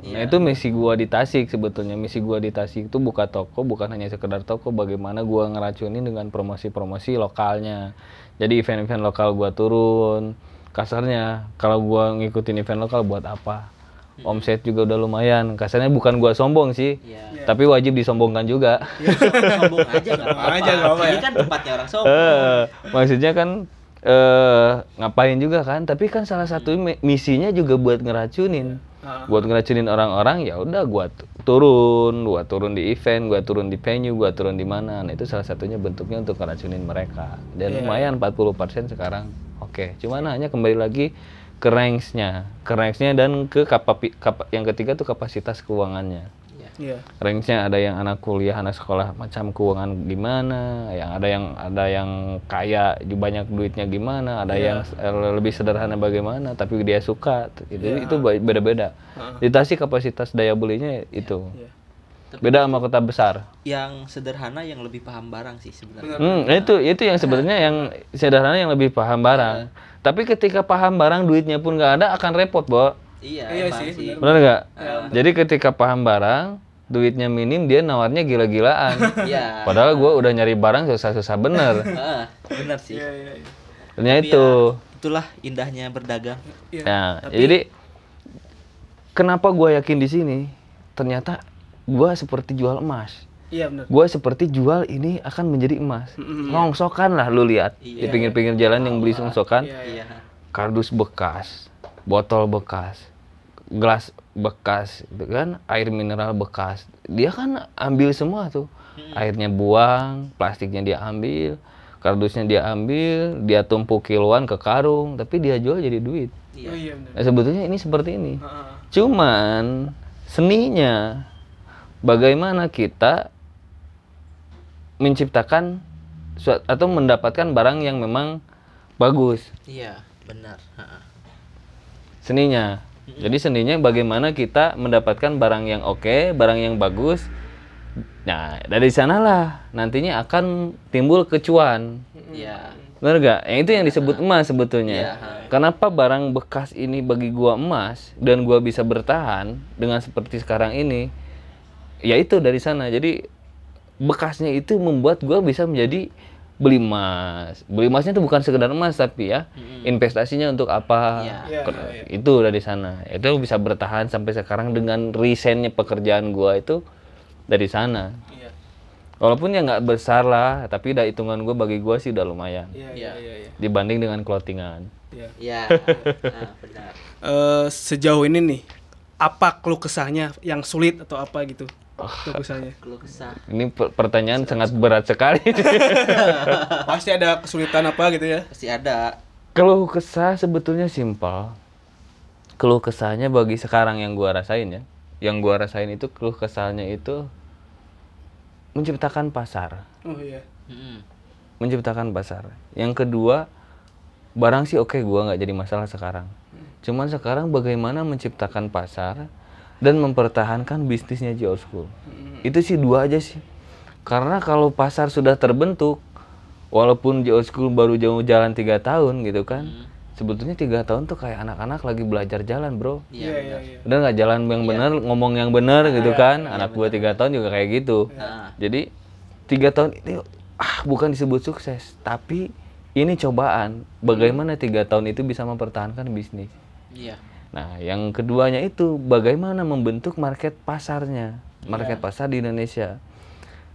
Iya. Nah, itu misi gua di Tasik sebetulnya. Misi gua di Tasik itu buka toko bukan hanya sekedar toko, bagaimana gua ngeracunin dengan promosi-promosi lokalnya. Jadi event-event lokal gua turun. Kasarnya kalau gua ngikutin event lokal buat apa? Omset juga udah lumayan. Kasarnya bukan gua sombong sih. Iya. Tapi wajib disombongkan juga. sombong aja <laughs> nggak apa-apa aja, nggak apa-apa ini ya. kan tempatnya orang <laughs> sombong Eh, maksudnya kan eh ngapain juga kan? Tapi kan salah satu mi- misinya juga buat ngeracunin. Ah. Buat ngeracunin orang-orang ya udah gua tu- turun, gua turun di event, gua turun di venue, gua turun di mana. Nah, itu salah satunya bentuknya untuk ngeracunin mereka. Dan Iya. lumayan 40% sekarang. Oke, cuman hanya kembali lagi ke ranks-nya, ke ranks-nya dan ke kapa- yang ketiga tuh kapasitas keuangannya Iya. range-nya ada yang anak kuliah, anak sekolah macam keuangan gimana, yang ada yang ada yang kaya banyak duitnya gimana, ada yang s- eh, lebih sederhana bagaimana, tapi dia suka, itu itu ba- beda-beda. Di Tasik kapasitas daya belinya itu Iya. beda sama kota besar. yang sederhana yang lebih paham barang sih sebenarnya Hmm, itu itu yang sebenarnya yang sederhana yang lebih paham barang. Tapi ketika paham barang duitnya pun nggak ada akan repot, Bo. iya, Iya sih, sih, Benar nggak? Jadi ketika paham barang, duitnya minim, dia nawarnya gila-gilaan. <laughs> iya Padahal gue udah nyari barang susah-susah bener. <laughs> Ah, benar sih Iya, iya, iya. Ternyata Tapi itu. ya, itulah indahnya berdagang Iya. Nah, jadi kenapa gue yakin di sini? Ternyata gue seperti jual emas. Iya benar. Gue seperti jual ini akan menjadi emas. Rongsokan lah lu lihat di pinggir-pinggir jalan yang beli rongsokan. iya Kardus bekas, botol bekas, gelas bekas, gitu kan, air mineral bekas. Dia kan ambil semua tuh. Airnya buang, plastiknya dia ambil, kardusnya dia ambil, dia tumpuk kiloan ke karung, tapi dia jual jadi duit. Oh iya. Nah, sebetulnya ini seperti ini. Heeh. Cuman seninya bagaimana kita menciptakan suat- atau mendapatkan barang yang memang bagus iya benar seninya. Jadi seninya bagaimana kita mendapatkan barang yang oke, barang yang bagus. Nah, dari sanalah nantinya akan timbul kecuan. iya Benar gak? Yang itu yang disebut emas sebetulnya. Iya. Kenapa barang bekas ini bagi gua emas dan gua bisa bertahan dengan seperti sekarang ini? Ya itu dari sana. Jadi bekasnya itu membuat gua bisa menjadi beli emas. Beli emasnya itu bukan sekedar emas tapi ya investasinya untuk apa? Iya. Iya, Ke- iya, Itu dari sana. Itu bisa bertahan sampai sekarang dengan resennya pekerjaan gua itu dari sana. Iya. Walaupun ya nggak besar lah, tapi dah hitungan gue bagi gue sih udah lumayan Iya, Iya. iya, iya, iya. dibanding dengan clothingan. Iya. Ya, <laughs> nah, benar. Eh, sejauh ini nih apa keluh kesahnya yang sulit atau apa gitu? Keluh kesahnya. Keluh kesah. Ini per- pertanyaan sangat berat sekali. <laughs> Pasti ada kesulitan apa gitu ya? Pasti ada. Keluh kesah sebetulnya simpel. Keluh kesahnya bagi sekarang yang gua rasain ya, yang gua rasain itu keluh kesahnya itu menciptakan pasar, Oh iya. Mm-mm. menciptakan pasar. Yang kedua, barang sih oke gua nggak jadi masalah sekarang. Cuman sekarang bagaimana menciptakan pasar dan mempertahankan bisnisnya Old School. Itu sih dua aja sih. Karena kalau pasar sudah terbentuk, walaupun Old School baru jauh jalan tiga tahun gitu kan, sebetulnya tiga tahun tuh kayak anak-anak lagi belajar jalan bro. Iya, benar. Udah nggak jalan yang benar, ngomong yang benar gitu kan. Anak gua tiga tahun juga kayak gitu. Nah, Jadi tiga tahun itu ah bukan disebut sukses, tapi ini cobaan. Bagaimana tiga tahun itu bisa mempertahankan bisnis. iya. Nah, yang keduanya itu bagaimana membentuk market pasarnya, market pasar di Indonesia.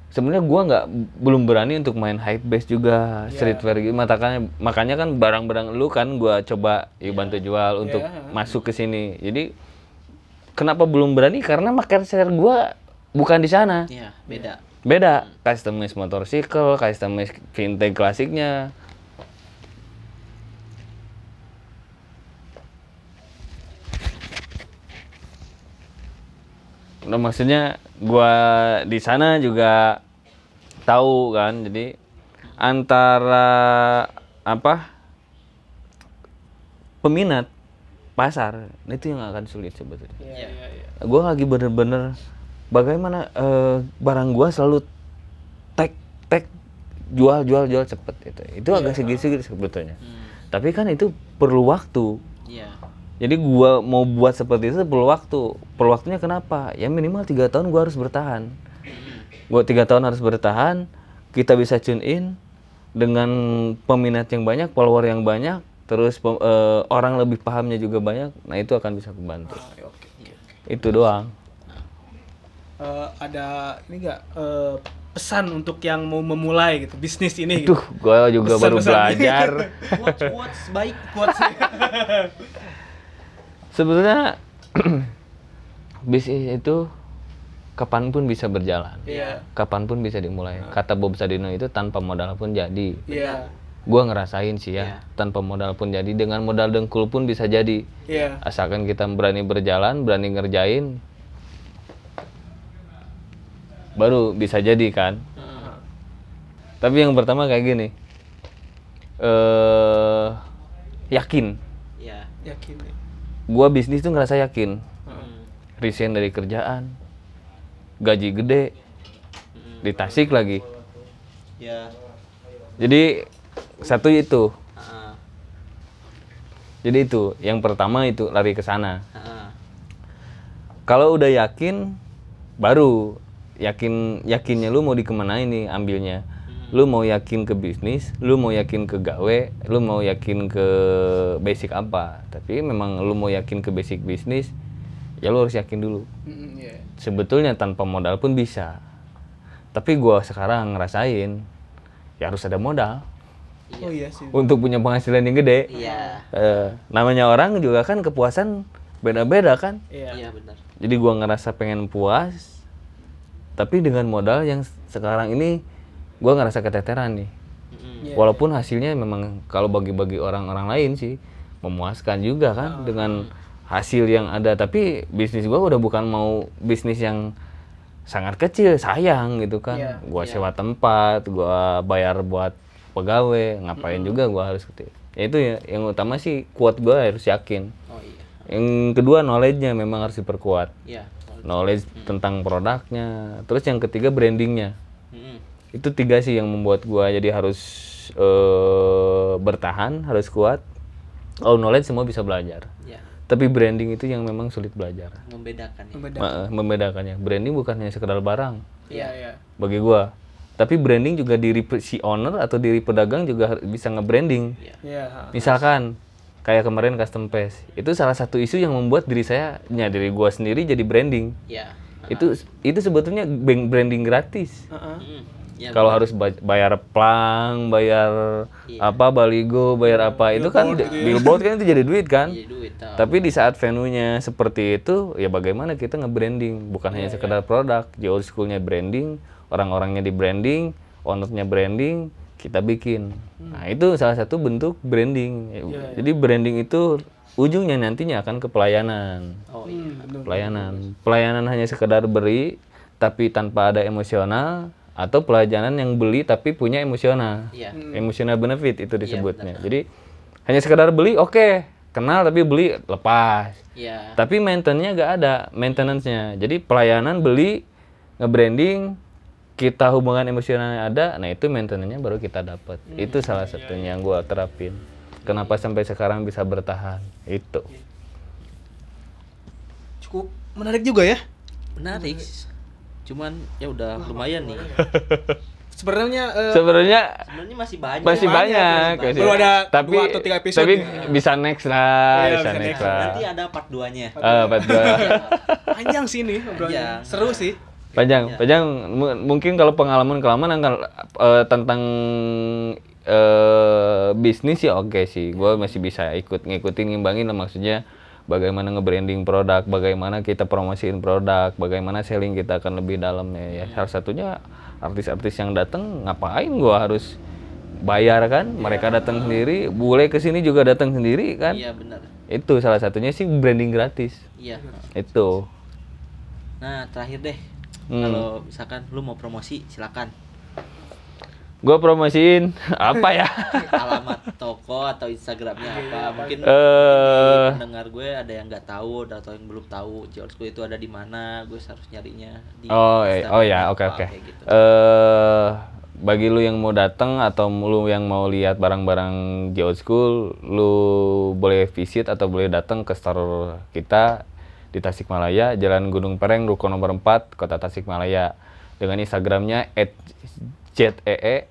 Sebenarnya gua nggak belum berani untuk main hype base juga streetwear gitu. Makanya makanya kan barang-barang lu kan gua coba yuk bantu jual untuk masuk ke sini. Jadi kenapa belum berani? Karena market share gua bukan di sana. Iya, beda. Beda, customize motorcycle, customize vintage klasiknya. Nah, maksudnya gua di sana juga tahu kan, jadi antara apa peminat pasar itu yang akan sulit sebetulnya. Iya, iya, iya. gue lagi bener-bener bagaimana eh, barang gua selalu tag tag jual jual jual cepet itu itu agak sedikit sebetulnya. Tapi kan itu perlu waktu. Iya. Jadi gua mau buat seperti itu perlu waktu perlu waktunya kenapa ya minimal tiga tahun gua harus bertahan gua tiga tahun harus bertahan kita bisa tune in dengan peminat yang banyak follower yang banyak terus eh, orang lebih pahamnya juga banyak nah itu akan bisa membantu Ah, oke. itu doang Eh, ada ini enggak pesan untuk yang mau memulai gitu bisnis ini gitu. Duh, gua juga baru Pesan-pesan. belajar. <laughs> Quotes, quotes baik, quotes. <laughs> Sebetulnya <clears throat> bisnis itu kapan pun bisa berjalan. Iya. Kapan pun bisa dimulai. Kata Bob Sadino itu tanpa modal pun jadi. Iya. Gua ngerasain sih ya, Iya. tanpa modal pun jadi. Dengan modal dengkul pun bisa jadi. Iya. Asalkan kita berani berjalan, berani ngerjain, baru bisa jadi kan. Tapi yang pertama kayak gini, eh yakin. Iya. Yakin. ya. Gua bisnis tuh ngerasa yakin. Mm. resign dari kerjaan, gaji gede, di Tasik lagi. Ya. Jadi satu itu. Jadi itu yang pertama itu lari ke sana. Kalau udah yakin, baru yakin yakinnya lu mau dikemanain nih ambilnya. Lu mau yakin ke bisnis, lu mau yakin ke gawe, lu mau yakin ke basic apa. Tapi memang lu mau yakin ke basic bisnis, ya lu harus yakin dulu. Mm, Iya. sebetulnya tanpa modal pun bisa. Tapi gua sekarang ngerasain ya harus ada modal Oh iya sih. untuk punya penghasilan yang gede. Iya. Eh, namanya orang juga kan kepuasan beda-beda kan. Iya. Iya benar. Jadi gua ngerasa pengen puas, tapi dengan modal yang sekarang ini gua ngerasa keteteran nih. Iya. Walaupun hasilnya memang kalau bagi-bagi orang-orang lain sih memuaskan juga kan dengan hasil yang ada. Tapi bisnis gua udah bukan mau bisnis yang sangat kecil, sayang gitu kan. Iya, Gua sewa tempat, gua bayar buat pegawai, ngapain juga gua harus gitu. Ya itu ya yang utama sih kuat gua harus yakin. Oh iya. Yang kedua knowledge-nya memang harus diperkuat. Iya. Knowledge tentang produknya. Terus yang ketiga brandingnya. Itu tiga sih yang membuat gua jadi harus eh, bertahan harus kuat kalau knowledge semua bisa belajar Iya. tapi branding itu yang memang sulit belajar Membedakan ya. Membeda. Ma- membedakannya branding bukan hanya sekedar barang Iya, iya. bagi gua. Tapi branding juga diri si owner atau diri pedagang juga bisa nge-branding. Iya, ha. Misalkan kayak kemarin custom paste. Itu salah satu isu yang membuat diri saya, ya diri gua sendiri jadi branding. Iya. Itu itu sebetulnya branding gratis. Heeh. Hmm. Ya, Kalau harus ba- bayar plang, bayar Iya. apa baligo, bayar apa itu kan billboard kan itu jadi duit kan. jadi duit. tau. Tapi di saat venue-nya seperti itu, ya bagaimana kita nge-branding? Bukan hanya sekedar produk, di old school-nya branding, orang-orangnya di branding, owner-nya branding, kita bikin. Nah, itu salah satu bentuk branding. Jadi branding itu ujungnya nantinya akan ke pelayanan. Oh iya. Hmm, bener. Pelayanan. Pelayanan hanya sekedar beri tapi tanpa ada emosional atau pelayanan yang beli tapi punya emosional. Iya. Emotional benefit itu disebutnya. Jadi hanya sekedar beli oke, kenal tapi beli lepas. Iya. Tapi maintenance-nya nggak ada, maintenance-nya. Jadi pelayanan beli, nge-branding, kita hubungan emosionalnya ada, nah itu maintenance-nya baru kita dapat. Itu salah satunya yang gua terapin. Kenapa sampai sekarang bisa bertahan? Itu. Cukup menarik juga ya. Menarik. Cuman ya udah lumayan nih. Sebenarnya eh, Sebenarnya Sebenarnya masih banyak. masih banyak, masih- Baru ada tapi dua atau tiga episode tapi ya. bisa next lah, Iya, bisa bisa next next. lah. Nanti ada part 2-nya. Eh, part dua. <laughs> panjang sih nih obrolannya. Panjang. Seru sih. panjang, Iya. panjang. M- mungkin kalau pengalaman kelamaan akan eh, tentang eh bisnis ya oke sih. Gue masih bisa ikut ngikutin ngimbangin lah maksudnya bagaimana nge-branding produk, bagaimana kita promosiin produk, bagaimana selling kita akan lebih dalam ya. ya. Salah satunya artis-artis yang datang ngapain gua harus bayar kan? Mereka datang sendiri, bule ke sini juga datang sendiri kan? Iya benar. Itu salah satunya sih branding gratis. Iya. Itu. Nah, terakhir deh. Hmm. Kalau misalkan lu mau promosi, silakan. Gua promosiin <laughs> apa ya? Alamat toko atau Instagramnya apa? Mungkin Eh. di pendengar gue ada yang nggak tahu atau yang belum tahu George itu ada di mana. Gue harus nyarinya di Oh, eh, oh ya, oke oke. gitu. Eh, bagi lu yang mau datang atau lu yang mau lihat barang-barang Old School, lu boleh visit atau boleh datang ke store kita di Tasikmalaya, Jalan Gunung Pereng, Ruko nomor 4, Kota Tasikmalaya. Dengan Instagramnya @zee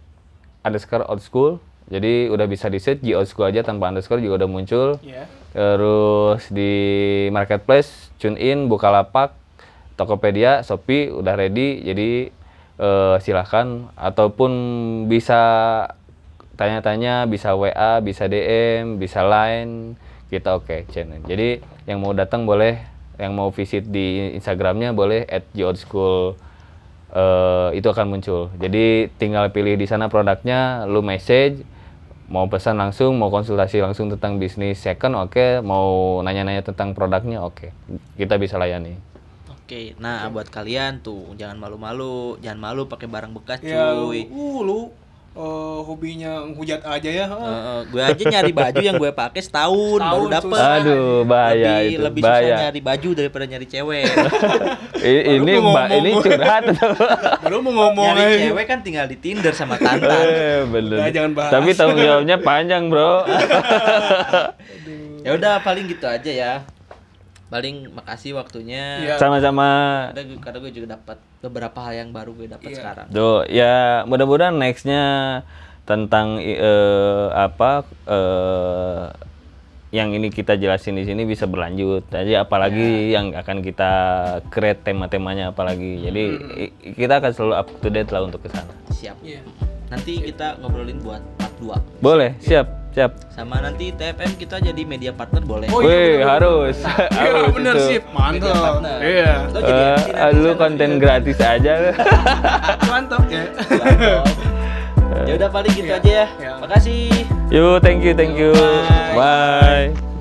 underscore old school. Jadi udah bisa di search Old School aja tanpa underscore juga udah muncul. Iya. Terus di marketplace, tune in, Bukalapak, Tokopedia, Shopee udah ready. Jadi eh, silahkan ataupun bisa tanya-tanya, bisa WA, bisa DM, bisa Line, kita oke channel. Jadi yang mau datang boleh, yang mau visit di Instagramnya boleh at School eh, itu akan muncul. Jadi tinggal pilih di sana produknya, lu message, mau pesan langsung, mau konsultasi langsung tentang bisnis second, oke, mau nanya-nanya tentang produknya, oke, kita bisa layani. Oke, nah buat kalian tuh jangan malu-malu, jangan malu pakai barang bekas Ya, cuy. uh, lu eh, hobinya hujat aja ya. Eh, gue aja nyari baju yang gue pakai setahun, baru Setahun, dapet. susah. Aduh, bahaya lebih, itu, lebih bahaya. susah nyari baju daripada nyari cewek. <laughs> Ini mau mbak ini curhat? <laughs> Baru mau ngomong nyari aja. cewek kan tinggal di Tinder sama Tantan. Eh, bener. Udah, jangan bahas. Tapi tanggung jawabnya panjang bro. <laughs> ya udah paling gitu aja ya. Paling makasih waktunya. Iya. Sama-sama. Gue- Karena gue juga dapat beberapa hal yang baru gue dapat Iya. sekarang. Tuh, ya mudah-mudahan nextnya tentang eh, apa eh, yang ini kita jelasin di sini bisa berlanjut. Jadi apalagi yang akan kita create tema-temanya apalagi. Jadi i- kita akan selalu up to date lah untuk ke sana. Siap. Iya. Nanti kita ngobrolin buat part 2. Boleh, siap, siap. Sama nanti TFM kita jadi media partner boleh. Oh, iya, Wih, harus. Iya <laughs> harus bener sih, mantap. Iya. Lo jadi Eh, nanti lu konten gratis aja. <laughs> Mantap ya. Ya udah paling gitu Iya. aja ya. Iya. Makasih. Yuk, thank you, thank you. Bye. Bye.